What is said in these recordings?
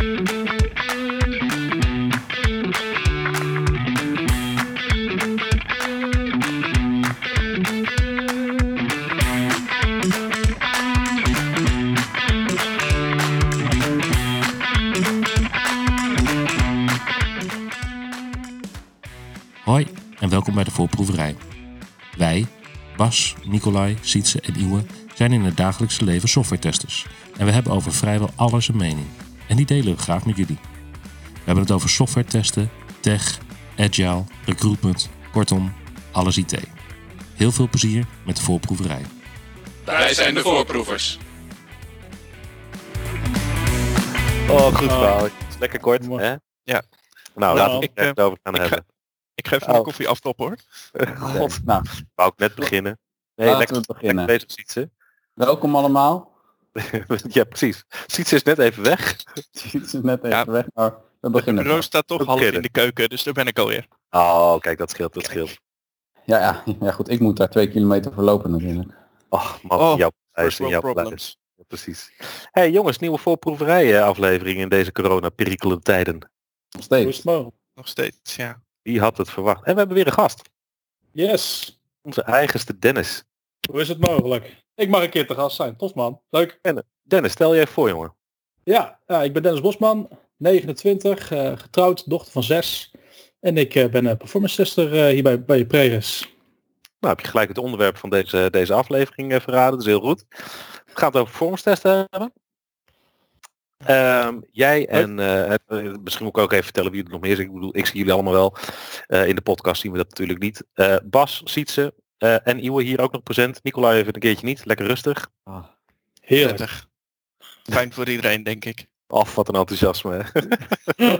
Hoi en welkom bij de voorproeverij. Wij, Bas, Nicolai, Sietse en Iwe zijn in het dagelijkse leven softwaretesters. En we hebben over vrijwel alles een mening. En die delen we graag met jullie. We hebben het over software testen, tech, agile, recruitment, kortom, alles IT. Heel veel plezier met de voorproeverij. Wij zijn de voorproevers. Oh, goed verhaal. Het is lekker kort, hè? Ja. Nou, Nou, laten we ik, het eh, over gaan ik ga- hebben. Ik ga even Oh. mijn koffie aftoppen hoor. God, Nou, wou ik net beginnen. Nee, laten lekker, we beginnen. lekker bezig, Sietse. Welkom allemaal. ja, precies. Sietse is net even weg. Het is net even Ja. weg, maar we beginnen. bureau staat toch half in de keuken, dus daar ben ik alweer. Oh, kijk, dat scheelt, dat scheelt. Ja, ja, ja, goed. Ik moet daar twee kilometer voor lopen natuurlijk. Oh, man, Oh, jouw First prijs en jouw problems. Ja, precies. hey, jongens, nieuwe voorproeverij eh, aflevering in deze corona-perikele tijden. Nog Hoe is steeds. het mogelijk? Nog steeds, ja. Wie had het verwacht? En we hebben weer een gast. Yes. Onze eigenste Dennis. Hoe is het mogelijk? Ik mag een keer te gast zijn. Tof man. Leuk. Dennis, stel je even voor, jongen. Ja, ja ik ben Dennis Bosman, 29, eh, getrouwd, dochter van 6. En ik eh, ben een performance tester eh, hier bij, bij Preris. Nou, heb je gelijk het onderwerp van deze, deze aflevering eh, verraden. Dat is heel goed. We gaan het over performance testen hebben. Ehm, jij en eh, eh, misschien moet ik ook even vertellen wie er nog meer is. Ik bedoel, ik zie jullie allemaal wel. Eh, in de podcast zien we dat natuurlijk niet. Eh, Bas, Sietse eh, en Iwe hier ook nog present. Nicolai even een keertje niet. Lekker rustig. Heerlijk. Prettig. Fijn voor iedereen, denk ik. Af, wat een enthousiasme. hè.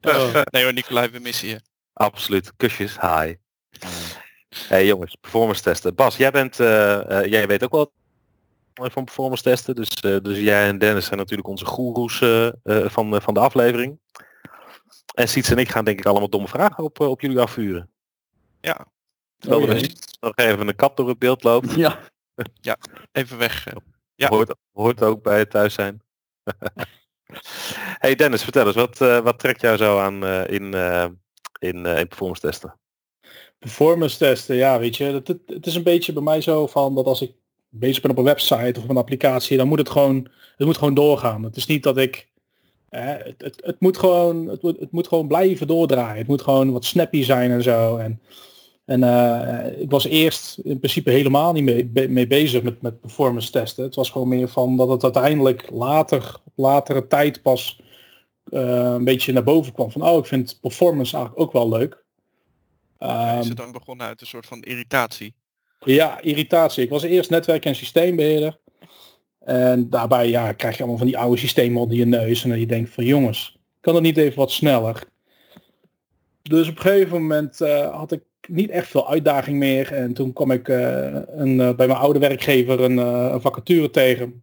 Oh, Nee hoor, Nicolai, we missen je. Absoluut. Kusjes. Hi. Hey jongens, performance testen. Bas, jij bent, eh, eh, jij weet ook wel van performance testen. Dus, eh, dus jij en Dennis zijn natuurlijk onze goeroes van, van de aflevering. En Siets en ik gaan denk ik allemaal domme vragen op, op jullie afvuren. Ja, Terwijl Oh er nog even een kat door het beeld loopt. Ja, even weg. eh. Ja. Hoort, hoort ook bij het thuis zijn. hey Dennis, vertel eens, wat, eh, wat trekt jou zo aan eh, in, eh, in, eh, in performance testen? performance testen, ja weet je. Het, het, het is een beetje bij mij zo van dat als ik bezig ben op een website of op een applicatie, dan moet het gewoon, het moet gewoon doorgaan. Het is niet dat ik, eh, het, het, het, moet gewoon, het, moet, het moet gewoon blijven doordraaien. Het moet gewoon wat snappy zijn en zo. En, en eh, ik was eerst in principe helemaal niet mee, be- mee bezig met, met performance testen. Het was gewoon meer van dat het uiteindelijk later, op latere tijd pas eh, een beetje naar boven kwam. Van oh, ik vind performance eigenlijk ook wel leuk. is Ehm, het dan begonnen uit een soort van irritatie? ja, irritatie. Ik was eerst netwerk- en systeembeheerder. En daarbij ja, krijg je allemaal van die oude systemen onder je neus. En dan je denkt van jongens, kan het niet even wat sneller? Dus op een gegeven moment eh, had ik niet echt veel uitdaging meer. En toen kwam ik eh, een, eh, bij mijn oude werkgever een, eh, een vacature tegen.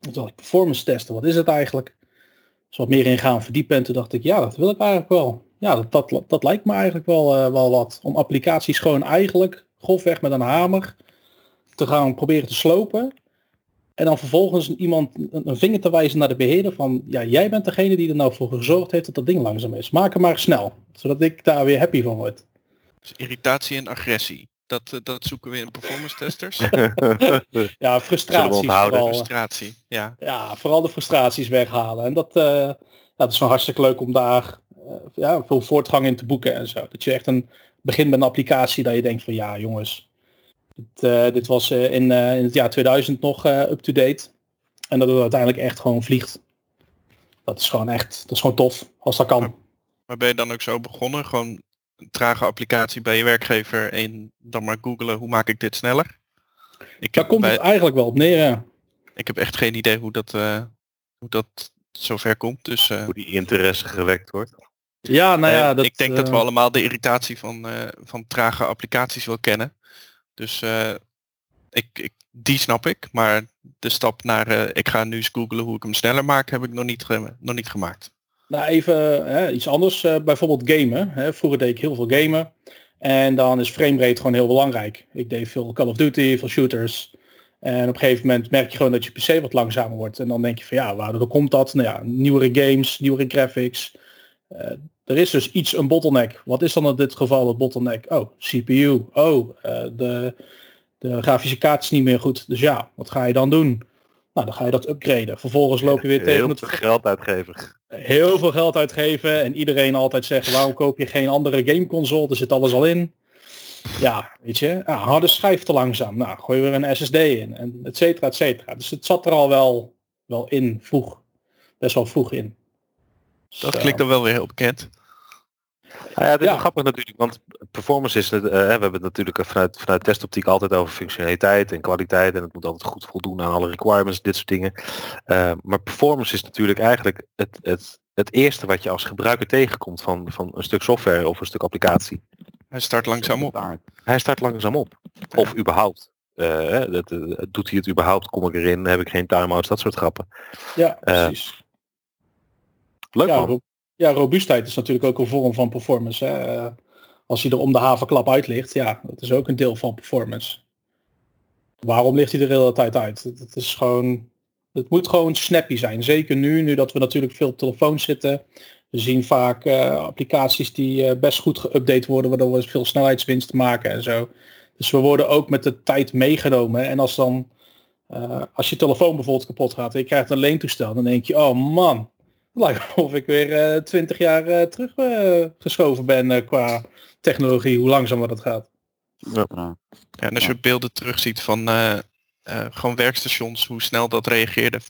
Toen dacht ik, performance testen, wat is het eigenlijk? Dus wat meer in gaan verdiepen. En toen dacht ik, ja, dat wil ik eigenlijk wel. Ja, dat, dat, dat lijkt me eigenlijk wel, wel wat. Om applicaties gewoon eigenlijk grofweg met een hamer te gaan proberen te slopen. En dan vervolgens iemand een, een vinger te wijzen naar de beheerder van, ja, jij bent degene die er nou voor gezorgd heeft dat dat ding langzaam is. Maak hem maar snel, zodat ik daar weer happy van word. Dus irritatie en agressie. Dat, eh, dat zoeken we in performance testers. Ja, onthouden? vooral. Frustratie, ja. Ja, vooral de frustraties weghalen. En dat, eh, ja, dat is wel hartstikke leuk om daar eh, ja, veel voortgang in te boeken en zo. Dat je echt een begint met een applicatie dat je denkt van ja jongens, dit, eh, dit was eh, in, eh, in het jaar 2000 nog eh, up-to-date. En dat het uiteindelijk echt gewoon vliegt. Dat is gewoon echt, dat is gewoon tof, als dat kan. Maar ben je dan ook zo begonnen? Gewoon trage applicatie bij je werkgever en dan maar googelen hoe maak ik dit sneller? Ik Daar komt bij- het eigenlijk wel op neer. ja. ik heb echt geen idee hoe dat, eh, hoe dat zover komt. Dus eh, Hoe die interesse gewekt wordt. Ja, nou ja, eh, dat, ik denk dat we allemaal de irritatie van, eh, van trage applicaties wel kennen. Dus eh, ik, ik, die snap ik. Maar de stap naar eh, ik ga nu eens googlen hoe ik hem sneller maak, heb ik nog niet, ge- nog niet gemaakt. Nou, even hè, iets anders. eh, bijvoorbeeld gamen. Hè. Vroeger deed ik heel veel gamen. En dan is framerate gewoon heel belangrijk. Ik deed veel Call of Duty, veel shooters. En op een gegeven moment merk je gewoon dat je PC wat langzamer wordt. En dan denk je van ja, waardoor komt dat? Nou ja, nieuwere games, nieuwere graphics. Eh, er is dus iets, een bottleneck. Wat is dan in dit geval het bottleneck? Oh, CPU. Oh, eh, de, de grafische kaart is niet meer goed. Dus ja, wat ga je dan doen? Nou, dan ga je dat upgraden. Vervolgens loop je weer tegen Heel het veel geld uitgeven. heel veel geld uitgeven en iedereen altijd zeggen waarom koop je geen andere gameconsole, er zit alles al in. Ja, weet je, ja, harde schijf te langzaam. Nou, gooi je weer een SSD in en et cetera, et cetera. Dus het zat er al wel, wel in, vroeg. Best wel vroeg in. Dat Zo. klinkt dan wel weer heel bekend. Nou ja, het is Ja. grappig natuurlijk, want performance is, het, eh, we hebben het natuurlijk vanuit, vanuit testoptiek altijd over functionaliteit en kwaliteit en het moet altijd goed voldoen aan alle requirements, dit soort dingen. Eh, maar performance is natuurlijk eigenlijk het, het, het eerste wat je als gebruiker tegenkomt van, van een stuk software of een stuk applicatie. Hij start langzaam op. Hij start langzaam op. Of überhaupt. Eh, dat, eh, doet hij het überhaupt? Kom ik erin? Heb ik geen timeouts? Dat soort grappen. Ja, Eh, precies. Leuk ja, ja, robuustheid is natuurlijk ook een vorm van performance. Hè. Eh, Als hij er om de havenklap uit ligt, ja, dat is ook een deel van performance. Waarom ligt hij er de hele tijd uit? Het, is gewoon, het moet gewoon snappy zijn. Zeker nu, nu dat we natuurlijk veel op telefoons zitten. We zien vaak eh, applicaties die eh, best goed geüpdate worden, waardoor we veel snelheidswinst maken en zo. Dus we worden ook met de tijd meegenomen. En als dan, als je telefoon bijvoorbeeld kapot gaat en je krijgt een leentoestel, dan denk je, oh man, lijkt of ik weer twintig jaar eh, terug eh, geschoven ben eh, qua technologie, hoe langzamer dat gaat. Ja. Ja, en als je beelden terugziet van eh, eh, gewoon werkstations, hoe snel dat reageerde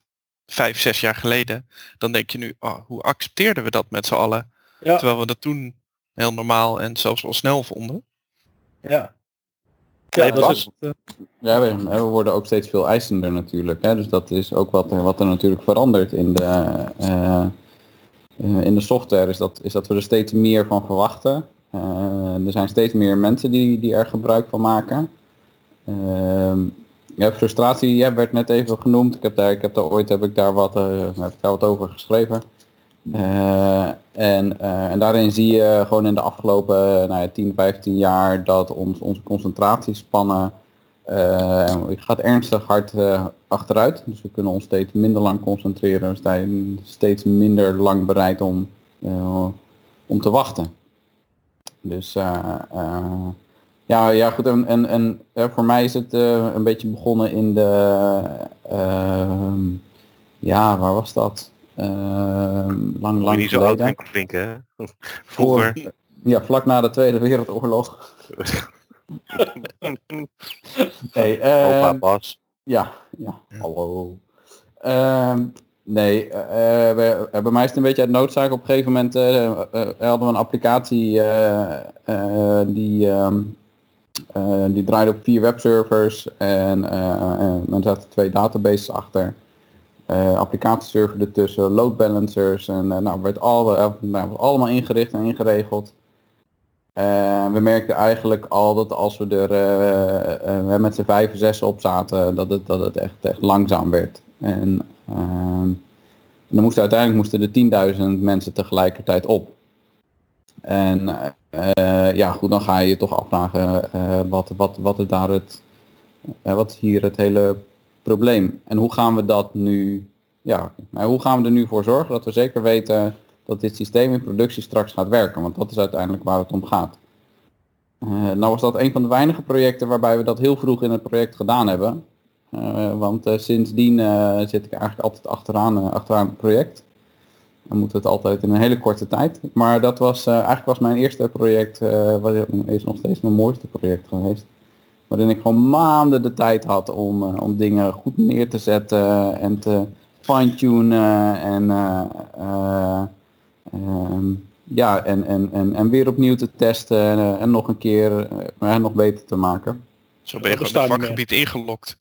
vijf, zes jaar geleden, dan denk je nu, oh, hoe accepteerden we dat met z'n allen? Ja, Terwijl we dat toen heel normaal en zelfs wel snel vonden. ja. Ja, Nee, eh, Ja, we, we worden ook steeds veel eisender natuurlijk. Hè? Dus dat is ook wat er, wat er natuurlijk verandert in de, eh, eh, in de software. Is dat, is dat we er steeds meer van verwachten. Er zijn steeds meer mensen die, die er gebruik van maken. Ehm, ja, frustratie ja, werd net even genoemd. Ik heb daar, ik heb daar ooit heb ik daar wat, heb ik daar wat over geschreven. Eh, en, eh, en daarin zie je gewoon in de afgelopen eh, nou ja, 10, 15 jaar dat ons, onze concentratiespannen eh, gaat ernstig hard achteruit. Dus we kunnen ons steeds minder lang concentreren. We zijn steeds minder lang bereid om, om te wachten. Dus ja, ja, goed. En, en, en voor mij is het een beetje begonnen in de... ja, waar was dat? Ehm, lang, Moet je lang niet zo oud en klinken, hè? Vroeger. Voor- ja, vlak na de Tweede Wereldoorlog. hey, Opa ehm, Bas. ja, ja, hallo. Ehm, nee, eh, eh, bij, eh, bij mij is het een beetje uit noodzaak. Op een gegeven moment eh, hadden we een applicatie die, ehm, die draaide op vier webservers en eh, er zaten twee databases achter. Applicatieserver ertussen, load balancers en eh, nou, werd al, eh, nou, allemaal ingericht en ingeregeld. We merkten eigenlijk al dat als we er met z'n vijf, zes op zaten, dat het, dat het echt, echt langzaam werd. En ehm, dan moesten uiteindelijk moesten er 10.000 mensen tegelijkertijd op. En ja, goed, dan ga je je toch afvragen wat, wat, wat is daar het, wat hier het hele probleem? En hoe gaan we dat nu, ja, nou, hoe gaan we er nu voor zorgen dat we zeker weten dat dit systeem in productie straks gaat werken? Want dat is uiteindelijk waar het om gaat. Eh, nou was dat een van de weinige projecten waarbij we dat heel vroeg in het project gedaan hebben. Eh, want eh, sindsdien zit ik eigenlijk altijd achteraan, achteraan het project. Dan moet het altijd in een hele korte tijd. Maar dat was eigenlijk was mijn eerste project, wat is nog steeds mijn mooiste project geweest. Waarin ik gewoon maanden de tijd had om, eh, om dingen goed neer te zetten en te fine-tunen en eh, eh, ehm, ja, en, en, en, en weer opnieuw te testen en, en nog een keer eh, nog beter te maken. Zo ben je gewoon het vakgebied ingelokt.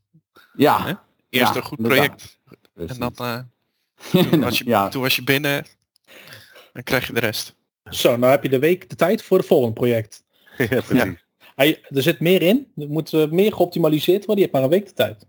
Ja, Hè? Eerst Ja, een goed project. precies. En dan, eh, toen, was je, ja, toen was je binnen, dan krijg je de rest. Zo, nou heb je de week de tijd voor het volgende project. ja, precies. Hij, er zit meer in, er moet eh, meer geoptimaliseerd worden, je hebt maar een week de tijd.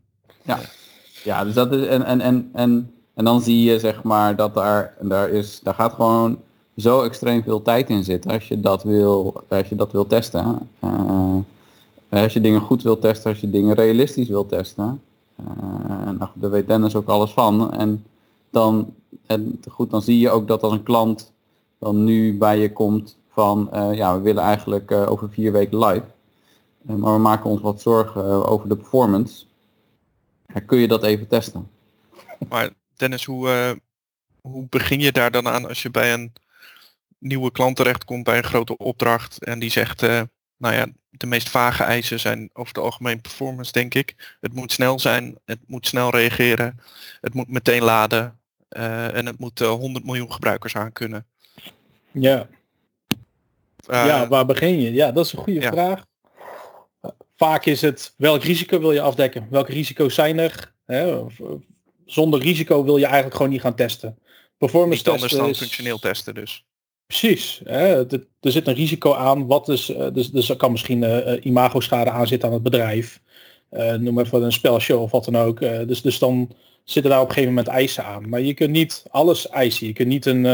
Ja, dus dat is en en en en, en dan zie je zeg maar dat daar daar is daar gaat gewoon zo extreem veel tijd in zitten als je dat wil als je dat wil testen. Eh, als je dingen goed wil testen, als je dingen realistisch wil testen. Uh, daar weet Dennis ook alles van. En dan, en goed, dan zie je ook dat als een klant dan nu bij je komt van ja, we willen eigenlijk over vier weken live. Maar we maken ons wat zorgen over de performance. kun je dat even testen? Maar Dennis, hoe, hoe begin je daar dan aan als je bij een nieuwe klant terechtkomt bij een grote opdracht en die zegt, uh, nou ja, de meest vage eisen zijn over het algemeen performance, denk ik. Het moet snel zijn, het moet snel reageren, het moet meteen laden uh, en het moet uh, 100 miljoen gebruikers aan kunnen. Ja. ja, waar begin je? Ja, dat is een goede ja. vraag. Vaak is het, welk risico wil je afdekken? Welke risico's zijn er? Hè? Zonder risico wil je eigenlijk gewoon niet gaan testen. Performance Niet anders dan is... functioneel testen dus. Precies. Hè? Er, zit een risico aan. Wat is, uh, dus, dus er kan misschien uh, imago-schade aan zitten aan het bedrijf. Uh, noem maar voor een spelshow of wat dan ook. dus, dus dan zitten daar op een gegeven moment eisen aan. Maar je kunt niet alles eisen. Je kunt niet een,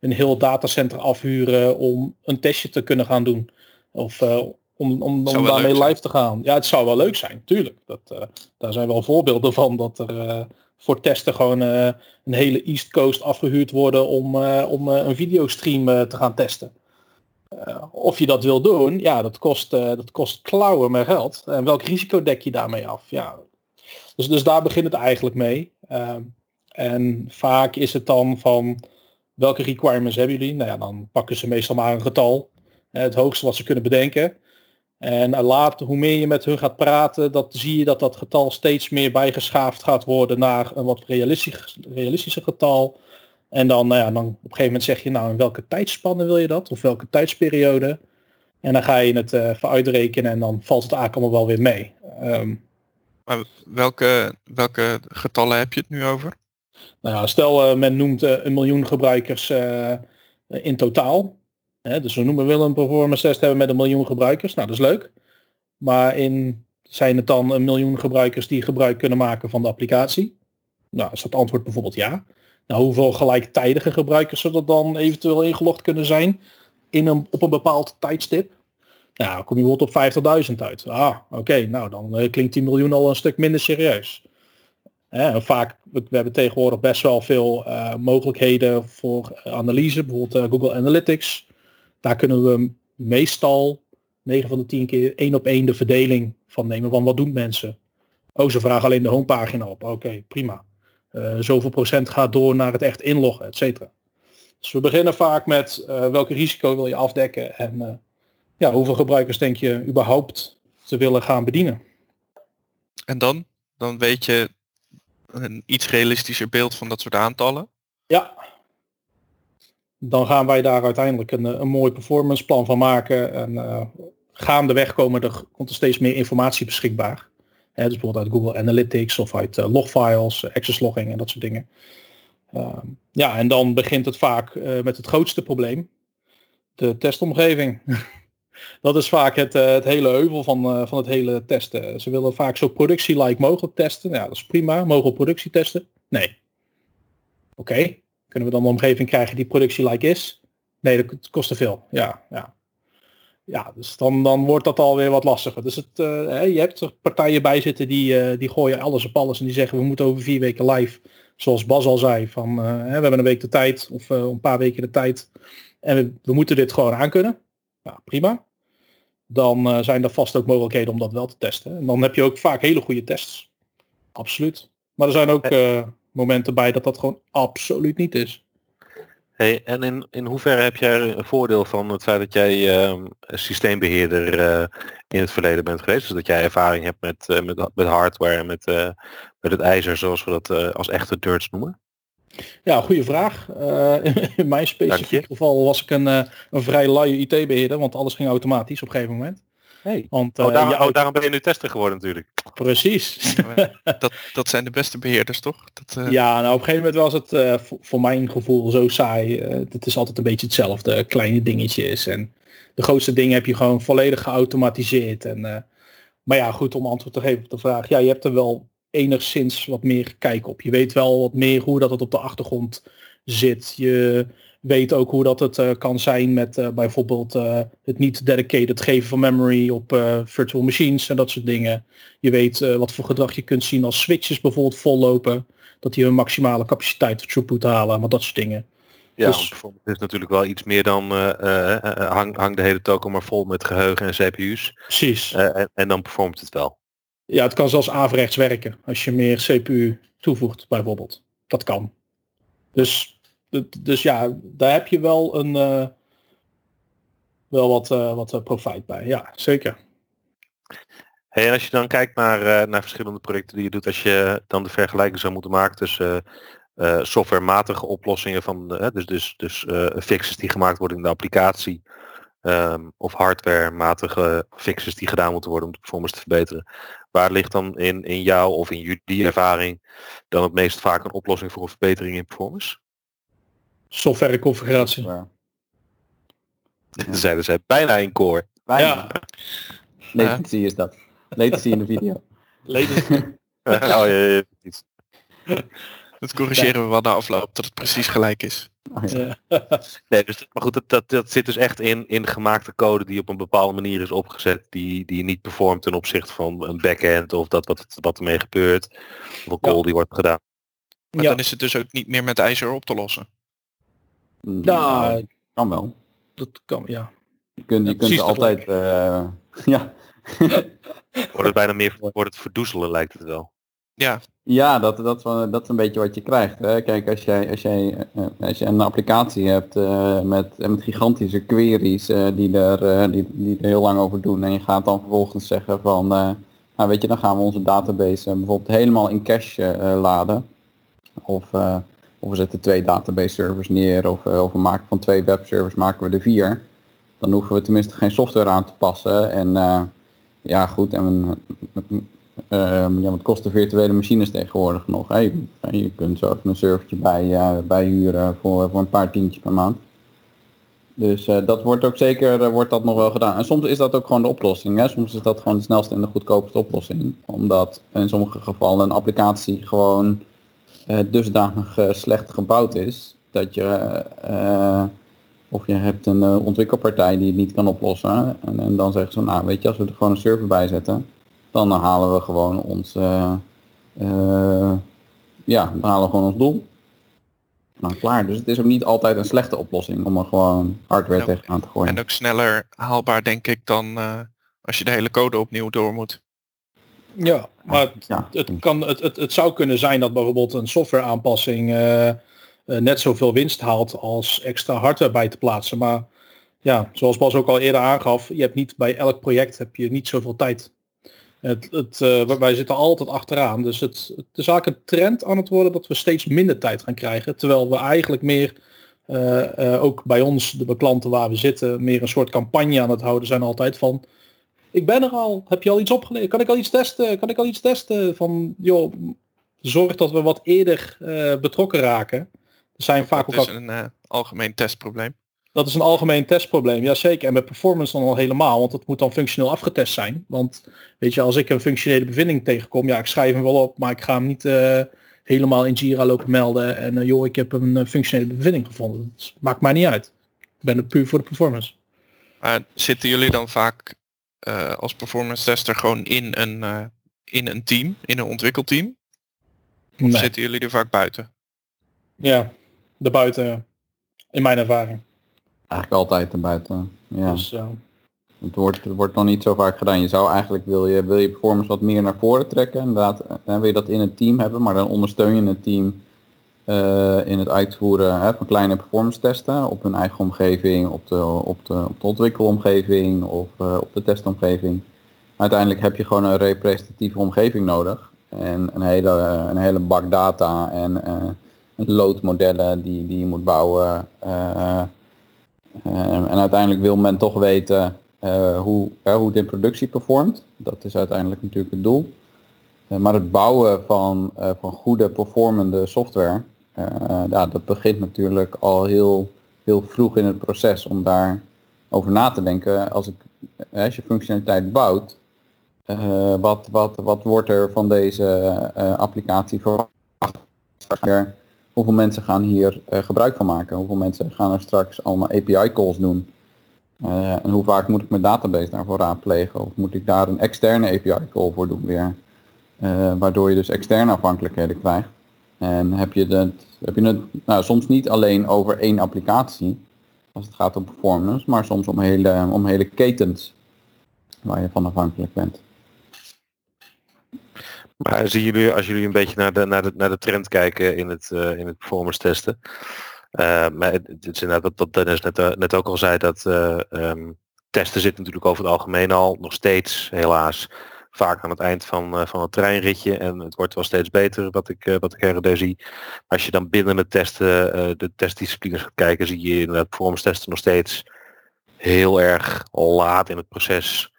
een heel datacenter afhuren om een testje te kunnen gaan doen. Of om, om, om daarmee live te gaan. Ja, het zou wel leuk zijn, tuurlijk. Dat, daar zijn wel voorbeelden van dat er voor testen gewoon uh, een hele East Coast afgehuurd worden om, om een videostream te gaan testen. of je dat wil doen, ja, dat kost, dat kost klauwen met geld. En welk risico dek je daarmee af? Ja. Dus, dus daar begint het eigenlijk mee. Ehm, en vaak is het dan van welke requirements hebben jullie? Nou ja, dan pakken ze meestal maar een getal. Het hoogste wat ze kunnen bedenken. En later, hoe meer je met hun gaat praten, dat zie je dat dat getal steeds meer bijgeschaafd gaat worden naar een wat realistisch, realistischer getal. En dan, nou ja, dan op een gegeven moment zeg je nou in welke tijdspanne wil je dat? Of welke tijdsperiode? En dan ga je het uh, uitrekenen en dan valt het eigenlijk allemaal wel weer mee. Um, maar welke, welke getallen heb je het nu over? Nou ja, stel uh, men noemt uh, een miljoen gebruikers in totaal. Hè, dus we noemen willen een performance test hebben met een miljoen gebruikers. Nou, dat is leuk. Maar in, zijn het dan een miljoen gebruikers die gebruik kunnen maken van de applicatie? Nou, is dat antwoord bijvoorbeeld ja. Nou, hoeveel gelijktijdige gebruikers zullen dan eventueel ingelogd kunnen zijn in een, op een bepaald tijdstip? Nou, kom je bijvoorbeeld op 50.000 uit. Ah, oké, nou dan uh, klinkt die miljoen al een stuk minder serieus. Vaak, we, hebben tegenwoordig best wel veel uh, mogelijkheden voor analyse, bijvoorbeeld Google Analytics. Daar kunnen we meestal 9 van de 10 keer één op één de verdeling van nemen van wat doen mensen. Oh, ze vragen alleen de homepagina op. Oké, prima. Uh, zoveel procent gaat door naar het echt inloggen, et cetera. Dus we beginnen vaak met uh, welke risico wil je afdekken en uh, ja, hoeveel gebruikers denk je überhaupt te willen gaan bedienen. En dan? Dan weet je een iets realistischer beeld van dat soort aantallen? Ja, dan gaan wij daar uiteindelijk een, een mooi performance plan van maken. En uh, gaandeweg komen er, komt er steeds meer informatie beschikbaar. Hè, dus bijvoorbeeld uit Google Analytics of uit uh, logfiles, access logging en dat soort dingen. Uh, ja, en dan begint het vaak met het grootste probleem. De testomgeving. dat is vaak het, het hele heuvel van, van het hele testen. Ze willen vaak zo productie-like mogelijk testen. Ja, dat is prima. Mogen we productie testen? Nee. Oké, kunnen we dan een omgeving krijgen die productie-like is? Nee, dat kost te veel. Ja, ja. Ja, dus dan, dan wordt dat alweer wat lastiger. Dus het, uh, je hebt er partijen bij zitten die, uh, die gooien alles op alles en die zeggen we moeten over vier weken live. Zoals Bas al zei, van uh, we hebben een week de tijd of een paar weken de tijd. En we, we moeten dit gewoon aankunnen. Ja, prima. Dan zijn er vast ook mogelijkheden om dat wel te testen. En dan heb je ook vaak hele goede tests. Absoluut. Maar er zijn ook momenten bij dat dat gewoon absoluut niet is. Hey, en in, in hoeverre heb jij een voordeel van het feit dat jij uh, systeembeheerder uh, in het verleden bent geweest? Dus dat jij ervaring hebt met, uh, met, met hardware en met, met het ijzer zoals we dat als echte dirts noemen? Ja, goede vraag. In, in, mijn specifiek geval was ik een, een vrij luie IT-beheerder, want alles ging automatisch op een gegeven moment. Hey. Want, oh, daarom, uh, oh, daarom ben je nu tester geworden natuurlijk. Precies. dat, dat zijn de beste beheerders toch? Dat, uh... Ja, nou op een gegeven moment was het uh, voor mijn gevoel zo saai. het is altijd een beetje hetzelfde, kleine dingetjes. En de grootste dingen heb je gewoon volledig geautomatiseerd. En, maar ja, goed, om antwoord te geven op de vraag. Ja, je hebt er wel enigszins wat meer kijk op. Je weet wel wat meer hoe dat het op de achtergrond zit. Je weet ook hoe dat het eh, kan zijn met eh, bijvoorbeeld eh, het niet dedicated geven van memory op virtual machines en dat soort dingen. Je weet wat voor gedrag je kunt zien als switches bijvoorbeeld vollopen. Dat die hun maximale capaciteit throughput halen, maar dat soort dingen. Ja, Dus- is natuurlijk wel iets meer dan hang, hang de hele token maar vol met geheugen en CPU's. Precies. en, en dan performt het wel. Ja, het kan zelfs averechts werken als je meer CPU toevoegt bijvoorbeeld. Dat kan. Dus, dus ja, daar heb je wel een eh, wel wat, eh, wat eh, profijt bij. Ja, zeker. Hey, en als je dan kijkt naar, eh, naar verschillende projecten die je doet, als je dan de vergelijking zou moeten maken tussen eh, eh, softwarematige oplossingen van, dus, dus, dus eh, fixes die gemaakt worden in de applicatie, ehm, of hardwarematige fixes die gedaan moeten worden om de performance te verbeteren. Waar ligt dan in, in jouw of in jullie ervaring dan het meest vaak een oplossing voor een verbetering in performance? Software configuratie. Dan zeiden zij bijna in core. Ja, Latency is dat. Latency in de video. leden. oh, ja, ja, ja. Dat corrigeren we wel na afloop, dat het precies gelijk is. Oh, ja. Ja. Nee, dus, maar goed, dat, dat, dat zit dus echt in, in gemaakte code die op een bepaalde manier is opgezet, die, die niet performt ten opzichte van een backend of dat wat, wat ermee gebeurt, of een call die wordt gedaan. Maar Ja. dan is het dus ook niet meer met ijzer op te lossen. Nou, kan wel. dat kan, ja. Je kunt, je Ja, kunt altijd... eh, ja. Wordt het bijna meer wordt het verdoezelen lijkt het wel. Ja, Ja, dat, dat, dat is een beetje wat je krijgt. Hè? Kijk, als jij, als, jij, eh, als je een applicatie hebt eh, met, met gigantische queries eh, die, er, eh, die, die er heel lang over doen en je gaat dan vervolgens zeggen van, eh, nou weet je, dan gaan we onze database eh, bijvoorbeeld helemaal in cache eh, laden. Of, eh, of we zetten twee database servers neer of, eh, of we maken van twee webservers maken we er vier. Dan hoeven we tenminste geen software aan te passen. En eh, ja goed, en ja, wat kosten virtuele machines tegenwoordig nog? Hè? Je, kunt zo een servertje bij, eh bij huren voor, voor een paar tientjes per maand. Dus eh, dat wordt ook zeker eh, wordt dat nog wel gedaan. En soms is dat ook gewoon de oplossing. Hè? Soms is dat gewoon de snelste en de goedkoopste oplossing. Omdat in sommige gevallen een applicatie gewoon eh, dusdanig eh, slecht gebouwd is. Dat je, eh, of je hebt een eh, ontwikkelpartij die het niet kan oplossen. En, en dan zeggen ze, nou weet je, als we er gewoon een server bij zetten dan halen we gewoon ons, eh, eh, ja, dan halen we gewoon ons doel. Nou, klaar. Dus het is ook niet altijd een slechte oplossing om er gewoon hardware Ja. tegenaan te gooien. en ook sneller haalbaar denk ik dan eh, als je de hele code opnieuw door moet. Ja, maar ja. het, kan, het, het, het zou kunnen zijn dat bijvoorbeeld een software aanpassing eh, eh, net zoveel winst haalt als extra hardware bij te plaatsen. Maar ja, zoals Bas ook al eerder aangaf, je hebt niet bij elk project heb je niet zoveel tijd. Het, het, eh, wij zitten altijd achteraan. Dus het, het is eigenlijk een trend aan het worden dat we steeds minder tijd gaan krijgen. Terwijl we eigenlijk meer, ook bij ons, de klanten waar we zitten, meer een soort campagne aan het houden zijn altijd van ik ben er al. Heb je al iets opgeleverd? Kan ik al iets testen? Kan ik al iets testen? Van, joh, zorg dat we wat eerder eh, betrokken raken. Er zijn vaak Dat ook is al, een eh, algemeen testprobleem. dat is een algemeen testprobleem. Jazeker. En met performance dan al helemaal. Want het moet dan functioneel afgetest zijn. Want weet je, als ik een functionele bevinding tegenkom. Ja, ik schrijf hem wel op. Maar ik ga hem niet eh, helemaal in Jira lopen melden. En joh, ik heb een functionele bevinding gevonden. Dat maakt mij niet uit. Ik ben er puur voor de performance. Maar zitten jullie dan vaak eh, als performance tester gewoon in een, eh, in een team, in een ontwikkelteam? Of Nee. zitten jullie er vaak buiten? Ja, daarbuiten. In mijn ervaring. Eigenlijk altijd erbuiten. Ja. Dus, ja. Het wordt, het wordt nog niet zo vaak gedaan. Je zou eigenlijk, wil je, wil je performance wat meer naar voren trekken. Inderdaad, eh, dan wil je dat in het team hebben, maar dan ondersteun je het team eh, in het uitvoeren hè, van kleine performance testen op hun eigen omgeving, op de, op de, op de ontwikkelomgeving of eh, op de testomgeving. Uiteindelijk heb je gewoon een representatieve omgeving nodig. En een hele, een hele bak data en eh loodmodellen die, die je moet bouwen. eh, eh, en uiteindelijk wil men toch weten eh, hoe, eh, hoe het in productie performt. Dat is uiteindelijk natuurlijk het doel. Eh, maar het bouwen van, eh, van goede performende software, eh, ja, dat begint natuurlijk al heel, heel vroeg in het proces om daar over na te denken. Als, ik, eh, je functionaliteit bouwt, eh, wat, wat, wat wordt er van deze eh, applicatie verwacht? hoeveel mensen gaan hier eh, gebruik van maken? Hoeveel mensen gaan er straks allemaal API calls doen? Eh, en hoe vaak moet ik mijn database daarvoor raadplegen? Of moet ik daar een externe API call voor doen weer? Eh, waardoor je dus externe afhankelijkheden krijgt. En heb je, het, heb je het nou, soms niet alleen over één applicatie, als het gaat om performance, maar soms om hele, om hele ketens waar je van afhankelijk bent. Maar zien jullie, als jullie een beetje naar de, naar de, naar de trend kijken in het, uh, in het performance testen. Uh, maar het, is inderdaad wat, Dennis net, uh, net ook al zei, dat um, testen zit natuurlijk over het algemeen al nog steeds helaas vaak aan het eind van, van het treinritje. En het wordt wel steeds beter wat ik, wat ik her zie. Als je dan binnen het testen, de testdisciplines gaat kijken, zie je inderdaad performance testen nog steeds heel erg laat in het proces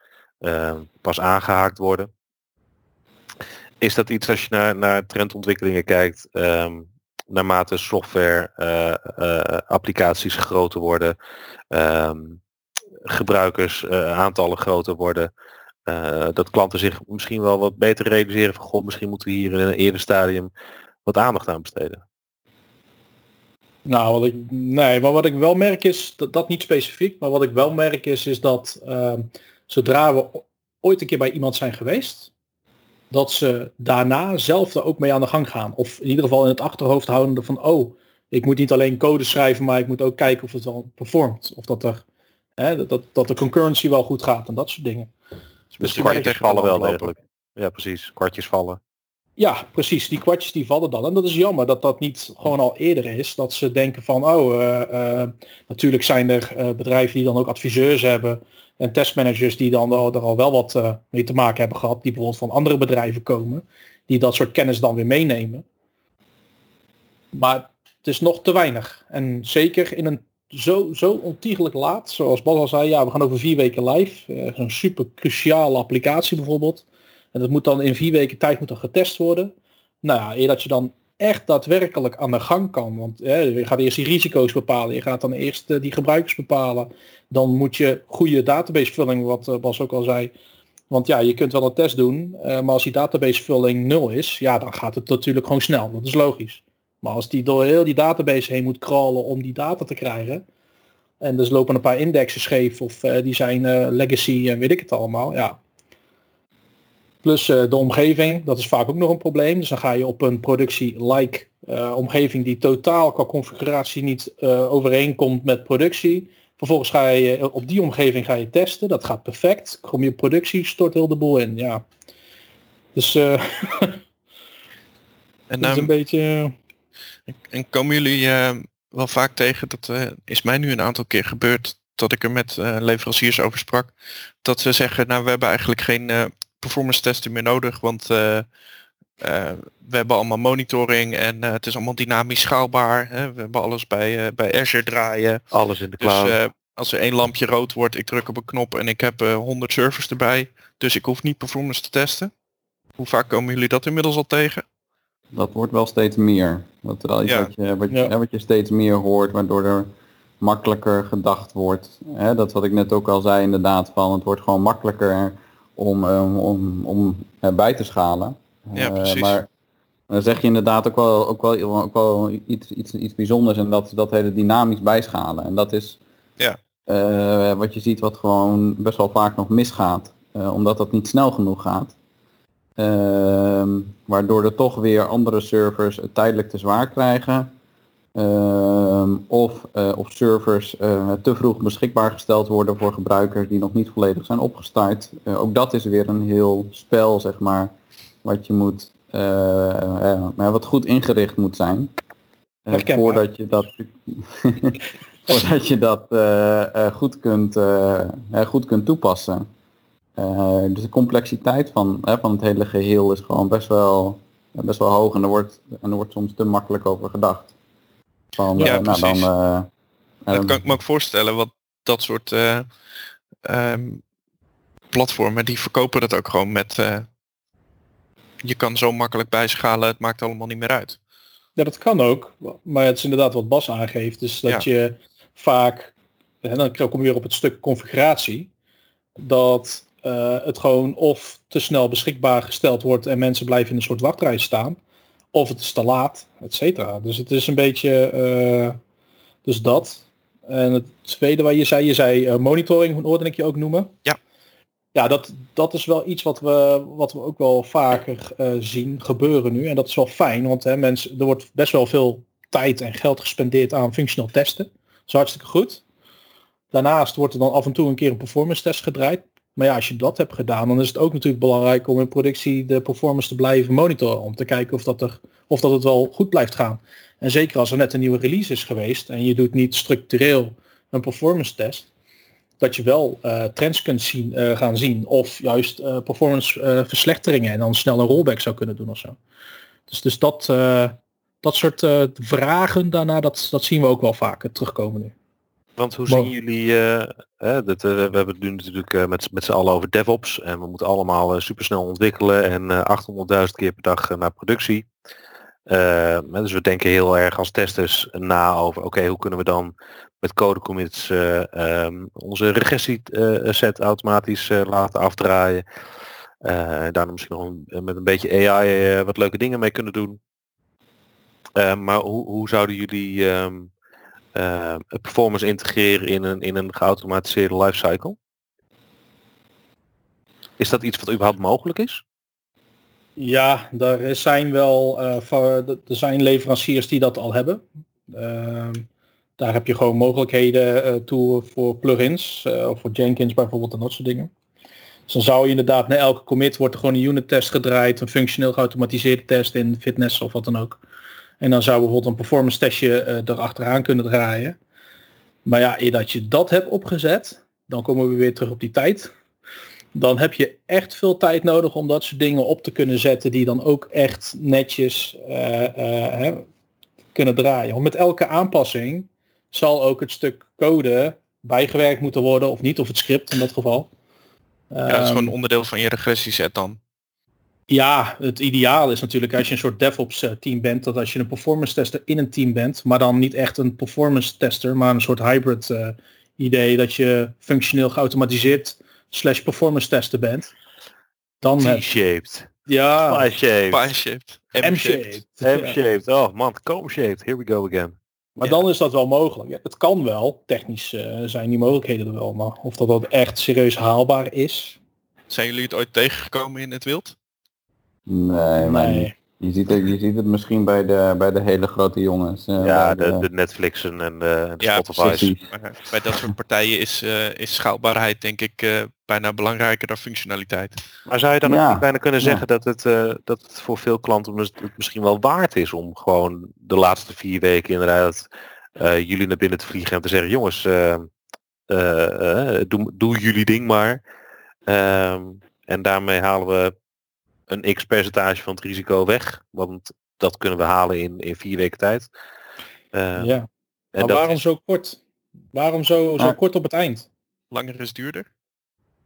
pas aangehaakt worden. Is dat iets als je naar, naar trendontwikkelingen kijkt, um, naarmate software applicaties groter worden, um, gebruikers aantallen groter worden, dat klanten zich misschien wel wat beter realiseren van god, misschien moeten we hier in een eerder stadium wat aandacht aan besteden? Nou, ik, nee, maar wat ik wel merk is, dat, dat niet specifiek, maar wat ik wel merk is, is dat ehm, zodra we ooit een keer bij iemand zijn geweest, dat ze daarna zelf er ook mee aan de gang gaan. Of in ieder geval in het achterhoofd houden van, oh, ik moet niet alleen code schrijven, maar ik moet ook kijken of het wel performt. Of dat er hè, dat, dat de concurrency wel goed gaat en dat soort dingen. Dus de kwartjes vallen wel degelijk. Ja, precies. Kwartjes vallen. Ja, precies. Die kwartjes die vallen dan. En dat is jammer dat dat niet gewoon al eerder is. Dat ze denken van, oh, uh, uh, natuurlijk zijn er uh, bedrijven die dan ook adviseurs hebben en testmanagers die dan er al wel wat mee te maken hebben gehad, die bijvoorbeeld van andere bedrijven komen, die dat soort kennis dan weer meenemen. Maar het is nog te weinig. En zeker in een zo, zo ontiegelijk laat, zoals Bas al zei, ja, we gaan over vier weken live. Uh, Zo'n super cruciale applicatie bijvoorbeeld. En dat moet dan in vier weken tijd moet dan getest worden. Nou ja, eer dat je dan echt daadwerkelijk aan de gang kan. Want hè, je gaat eerst die risico's bepalen. Je gaat dan eerst uh, die gebruikers bepalen. Dan moet je goede databasevulling, wat uh, Bas ook al zei. Want ja, je kunt wel een test doen. Maar als die databasevulling nul is, ja, dan gaat het natuurlijk gewoon snel. Dat is logisch. Maar als die door heel die database heen moet crawlen om die data te krijgen. En dus lopen een paar indexen scheef of die zijn legacy en weet ik het allemaal. Ja, Plus uh, de omgeving, dat is vaak ook nog een probleem. Dus dan ga je op een productie-like omgeving die totaal qua configuratie niet overeenkomt met productie. Vervolgens ga je op die omgeving ga je testen. Dat gaat perfect. Kom je productie, stort heel de boel in. Ja. Dus en, dat is een beetje... En komen jullie wel vaak tegen, dat is mij nu een aantal keer gebeurd, dat ik er met leveranciers over sprak, dat ze zeggen, nou we hebben eigenlijk geen performance testen meer nodig, want we hebben allemaal monitoring en het is allemaal dynamisch schaalbaar. Hè? We hebben alles bij, bij Azure draaien. Alles in de cloud. Dus als er één lampje rood wordt, ik druk op een knop en ik heb 100 servers erbij. Dus ik hoef niet performance te testen. Hoe vaak komen jullie dat inmiddels al tegen? Dat wordt wel steeds meer. Dat er al iets ja. wat, je, wat, je, ja. wat je steeds meer hoort, waardoor er makkelijker gedacht wordt. Hè, dat wat ik net ook al zei inderdaad, van het wordt gewoon makkelijker om, um, om, om bij te schalen. Ja, precies. maar dan zeg je inderdaad ook wel, ook wel, ook wel iets, iets, iets bijzonders en dat, dat hele dynamisch bijschalen. En dat is ja. uh, wat je ziet wat gewoon best wel vaak nog misgaat. Uh, omdat dat niet snel genoeg gaat. Uh, waardoor er toch weer andere servers het tijdelijk te zwaar krijgen. Ehm, of, uh, of servers uh, te vroeg beschikbaar gesteld worden voor gebruikers die nog niet volledig zijn opgestart. Uh, ook dat is weer een heel spel, zeg maar, wat je moet, wat goed ingericht moet zijn. voordat je dat, voordat je dat goed, kunt, goed kunt toepassen. Dus de complexiteit van, van het hele geheel is gewoon best wel, best wel hoog en er wordt, en er wordt soms te makkelijk over gedacht. Van, ja, uh, nou, dan, uh, dat kan ik me ook voorstellen, want dat soort uh, um, platformen die verkopen dat ook gewoon met je kan zo makkelijk bijschalen, het maakt allemaal niet meer uit. Ja, dat kan ook, maar het is inderdaad wat Bas aangeeft, dus dat ja. je vaak, en dan kom je weer op het stuk configuratie, dat het gewoon of te snel beschikbaar gesteld wordt en mensen blijven in een soort wachtrij staan, of het is te laat, et cetera. Dus het is een beetje eh, dus dat. En het tweede waar je zei, je zei eh, monitoring, hoorde ik je ook noemen. Ja. Ja, dat, dat is wel iets wat we, wat we ook wel vaker eh, zien gebeuren nu. En dat is wel fijn, want hè, mensen, er wordt best wel veel tijd en geld gespendeerd aan functioneel testen. Dat is hartstikke goed. Daarnaast wordt er dan af en toe een keer een performance test gedraaid. Maar ja, als je dat hebt gedaan, dan is het ook natuurlijk belangrijk om in productie de performance te blijven monitoren. Om te kijken of dat, er, of dat het wel goed blijft gaan. En zeker als er net een nieuwe release is geweest en je doet niet structureel een performance test, dat je wel uh, trends kunt zien, uh, gaan zien. Of juist uh, performance verslechteringen en dan snel een rollback zou kunnen doen of zo. Dus, dus dat, dat soort vragen daarna, dat, dat zien we ook wel vaker terugkomen nu. Want hoe zien jullie, uh, dat, uh, we hebben het nu natuurlijk uh, met, met z'n allen over DevOps en we moeten allemaal supersnel ontwikkelen en 800.000 keer per dag naar productie. dus we denken heel erg als testers na over, oké, hoe kunnen we dan met code commits um, onze regressie set automatisch laten afdraaien. daar misschien nog met een beetje AI wat leuke dingen mee kunnen doen. maar hoe, hoe zouden jullie um, uh, performance integreren in een, in een geautomatiseerde lifecycle? Is dat iets wat überhaupt mogelijk is? Ja, er zijn wel uh, er zijn leveranciers die dat al hebben. Uh, daar heb je gewoon mogelijkheden uh, toe voor plugins, of voor Jenkins bijvoorbeeld en dat soort dingen. Dus dan zou je inderdaad na elke commit wordt er gewoon een unit test gedraaid, een functioneel geautomatiseerde test in fitness of wat dan ook. En dan zou bijvoorbeeld een performance testje uh, erachteraan kunnen draaien. Maar ja, eer dat je dat hebt opgezet, dan komen we weer terug op die tijd. Dan heb je echt veel tijd nodig om dat soort dingen op te kunnen zetten die dan ook echt netjes uh, uh, hè, kunnen draaien. Want met elke aanpassing zal ook het stuk code bijgewerkt moeten worden of niet, of het script in dat geval. Ja, dat is gewoon onderdeel van je regressieset dan. Ja, het ideaal is natuurlijk als je een soort DevOps eh, team bent, dat als je een performance tester in een team bent, maar dan niet echt een performance tester, maar een soort hybrid uh, idee dat je functioneel geautomatiseerd slash performance tester bent. Dan T-shaped. Ja. Pie-shaped. Pie-shaped. M-shaped. M-shaped. Oh man, cone-shaped. Here we go again. Maar ja. dan is dat wel mogelijk. Ja, het kan wel. Technisch uh, zijn die mogelijkheden er wel. Maar of dat, dat echt serieus haalbaar is. Zijn jullie het ooit tegengekomen in het wild? Nee, maar nee. Je, ziet het, je ziet het misschien bij de, bij de hele grote jongens. Uh, ja, de, de, de, Netflixen en de, de ja, Spotify's. Bij dat soort partijen is, uh, is schaalbaarheid denk ik uh, bijna belangrijker dan functionaliteit. Maar zou je dan ja. ook bijna kunnen zeggen ja. dat, het, dat het voor veel klanten het misschien wel waard is om gewoon de laatste vier weken inderdaad jullie naar binnen te vliegen en te zeggen, jongens, doe, doe jullie ding maar. Ehm, en daarmee halen we een x percentage van het risico weg. Want dat kunnen we halen in, in vier weken tijd. Uh, ja. Maar waarom zo kort? Waarom zo, zo kort op het eind? Langer is duurder.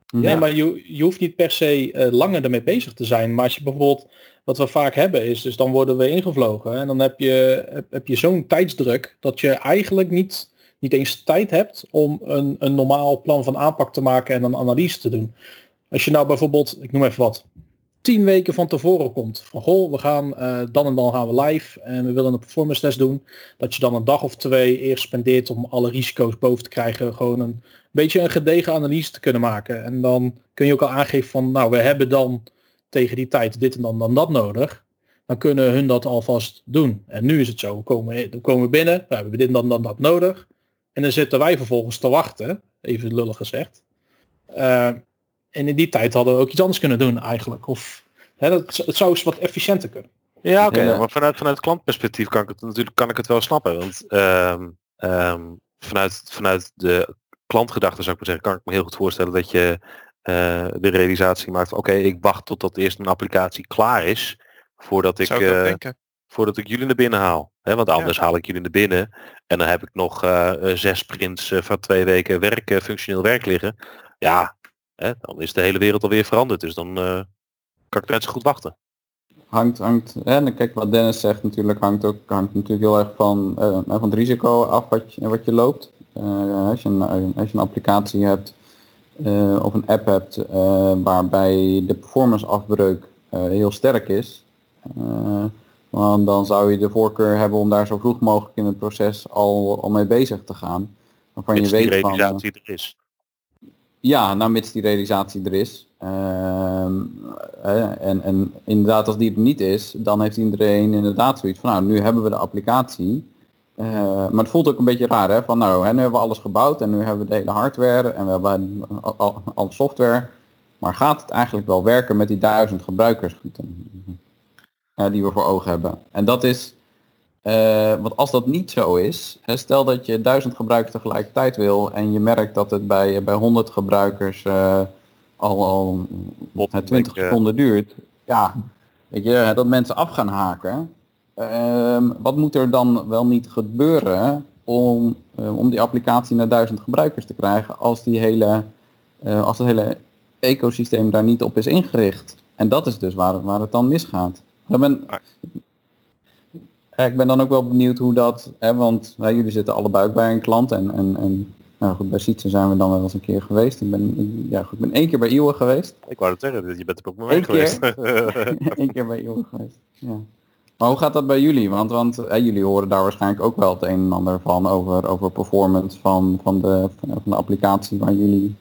Ja. Nee, maar je, je hoeft niet per se uh, langer ermee bezig te zijn. Maar als je bijvoorbeeld, wat we vaak hebben is, dus dan worden we ingevlogen. En dan heb je, heb, heb je zo'n tijdsdruk dat je eigenlijk niet, niet eens tijd hebt om een, een normaal plan van aanpak te maken en een analyse te doen. Als je nou bijvoorbeeld, ik noem even wat, tien weken van tevoren komt. Van goh, we gaan uh, dan en dan gaan we live en we willen een performance test doen. Dat je dan een dag of twee eerst spendeert om alle risico's boven te krijgen. Gewoon een beetje een gedegen analyse te kunnen maken. En dan kun je ook al aangeven van nou we hebben dan tegen die tijd dit en dan, dan dat nodig. Dan kunnen hun dat alvast doen. En nu is het zo, we komen, we komen binnen, we hebben dit en dan, dan dat nodig. En dan zitten wij vervolgens te wachten, even lullig gezegd. Uh, en in die tijd hadden we ook iets anders kunnen doen eigenlijk. Of hè, dat, het zou eens wat efficiënter kunnen. Ja, oké. Okay, maar vanuit, vanuit klantperspectief kan ik het natuurlijk kan ik het wel snappen. Want um, um, vanuit, vanuit de klantgedachte zou ik maar zeggen, kan ik me heel goed voorstellen dat je uh, de realisatie maakt. Oké, okay, ik wacht totdat eerst een applicatie klaar is. Voordat ik, uh, voordat ik jullie naar binnen haal. He, want anders ja. haal ik jullie naar binnen. En dan heb ik nog uh, zes sprints van twee weken werk, functioneel werk liggen. Ja, Hè, dan is de hele wereld alweer veranderd. Dus dan uh, kan ik net zo goed wachten. Hangt, hangt, en kijk wat Dennis zegt natuurlijk, hangt ook hangt natuurlijk heel erg van, uh, van het risico af wat je, wat je loopt. Uh, als, je een, als je een applicatie hebt of een app hebt waarbij de performance afbreuk heel sterk is, Want dan zou je de voorkeur hebben om daar zo vroeg mogelijk in het proces al, al mee bezig te gaan. Waarvan je Mits die weet van... eh, realisatie er is. Ja, nou mits die realisatie er is. Ehm, eh, en, en inderdaad, als die er niet is, dan heeft iedereen inderdaad zoiets van, nou, nu hebben we de applicatie. Eh, maar het voelt ook een beetje raar, hè? Van nou, hè, nu hebben we alles gebouwd en nu hebben we de hele hardware en we hebben al, software. Maar gaat het eigenlijk wel werken met die duizend gebruikers eh, die we voor ogen hebben? En dat is, eh, want als dat niet zo is, hè, stel dat je duizend gebruikers tegelijkertijd wil en je merkt dat het bij, bij 100 gebruikers eh, al, al Bottleneck, 20 eh. seconden duurt. Ja, weet je, dat mensen af gaan haken. Ehm, wat moet er dan wel niet gebeuren om, eh, om die applicatie naar duizend gebruikers te krijgen als, die hele, als het hele ecosysteem daar niet op is ingericht? En dat is dus waar, waar het dan misgaat. Ik ben, Ja, ik ben dan ook wel benieuwd hoe dat, hè, want hè, jullie zitten allebei ook bij een klant en, en, en nou goed, bij Sietse zijn we dan wel eens een keer geweest. Ik ben, ik- ja, goed, ik ben één keer bij Iwe geweest. Ik wou het zeggen, je bent er ook mee Eén geweest. Eén keer bij Iwe geweest. Ja. Maar hoe gaat dat bij jullie? Want, want hè, jullie horen daar waarschijnlijk ook wel het een en ander van over, over performance van, van, de, van de applicatie waar jullie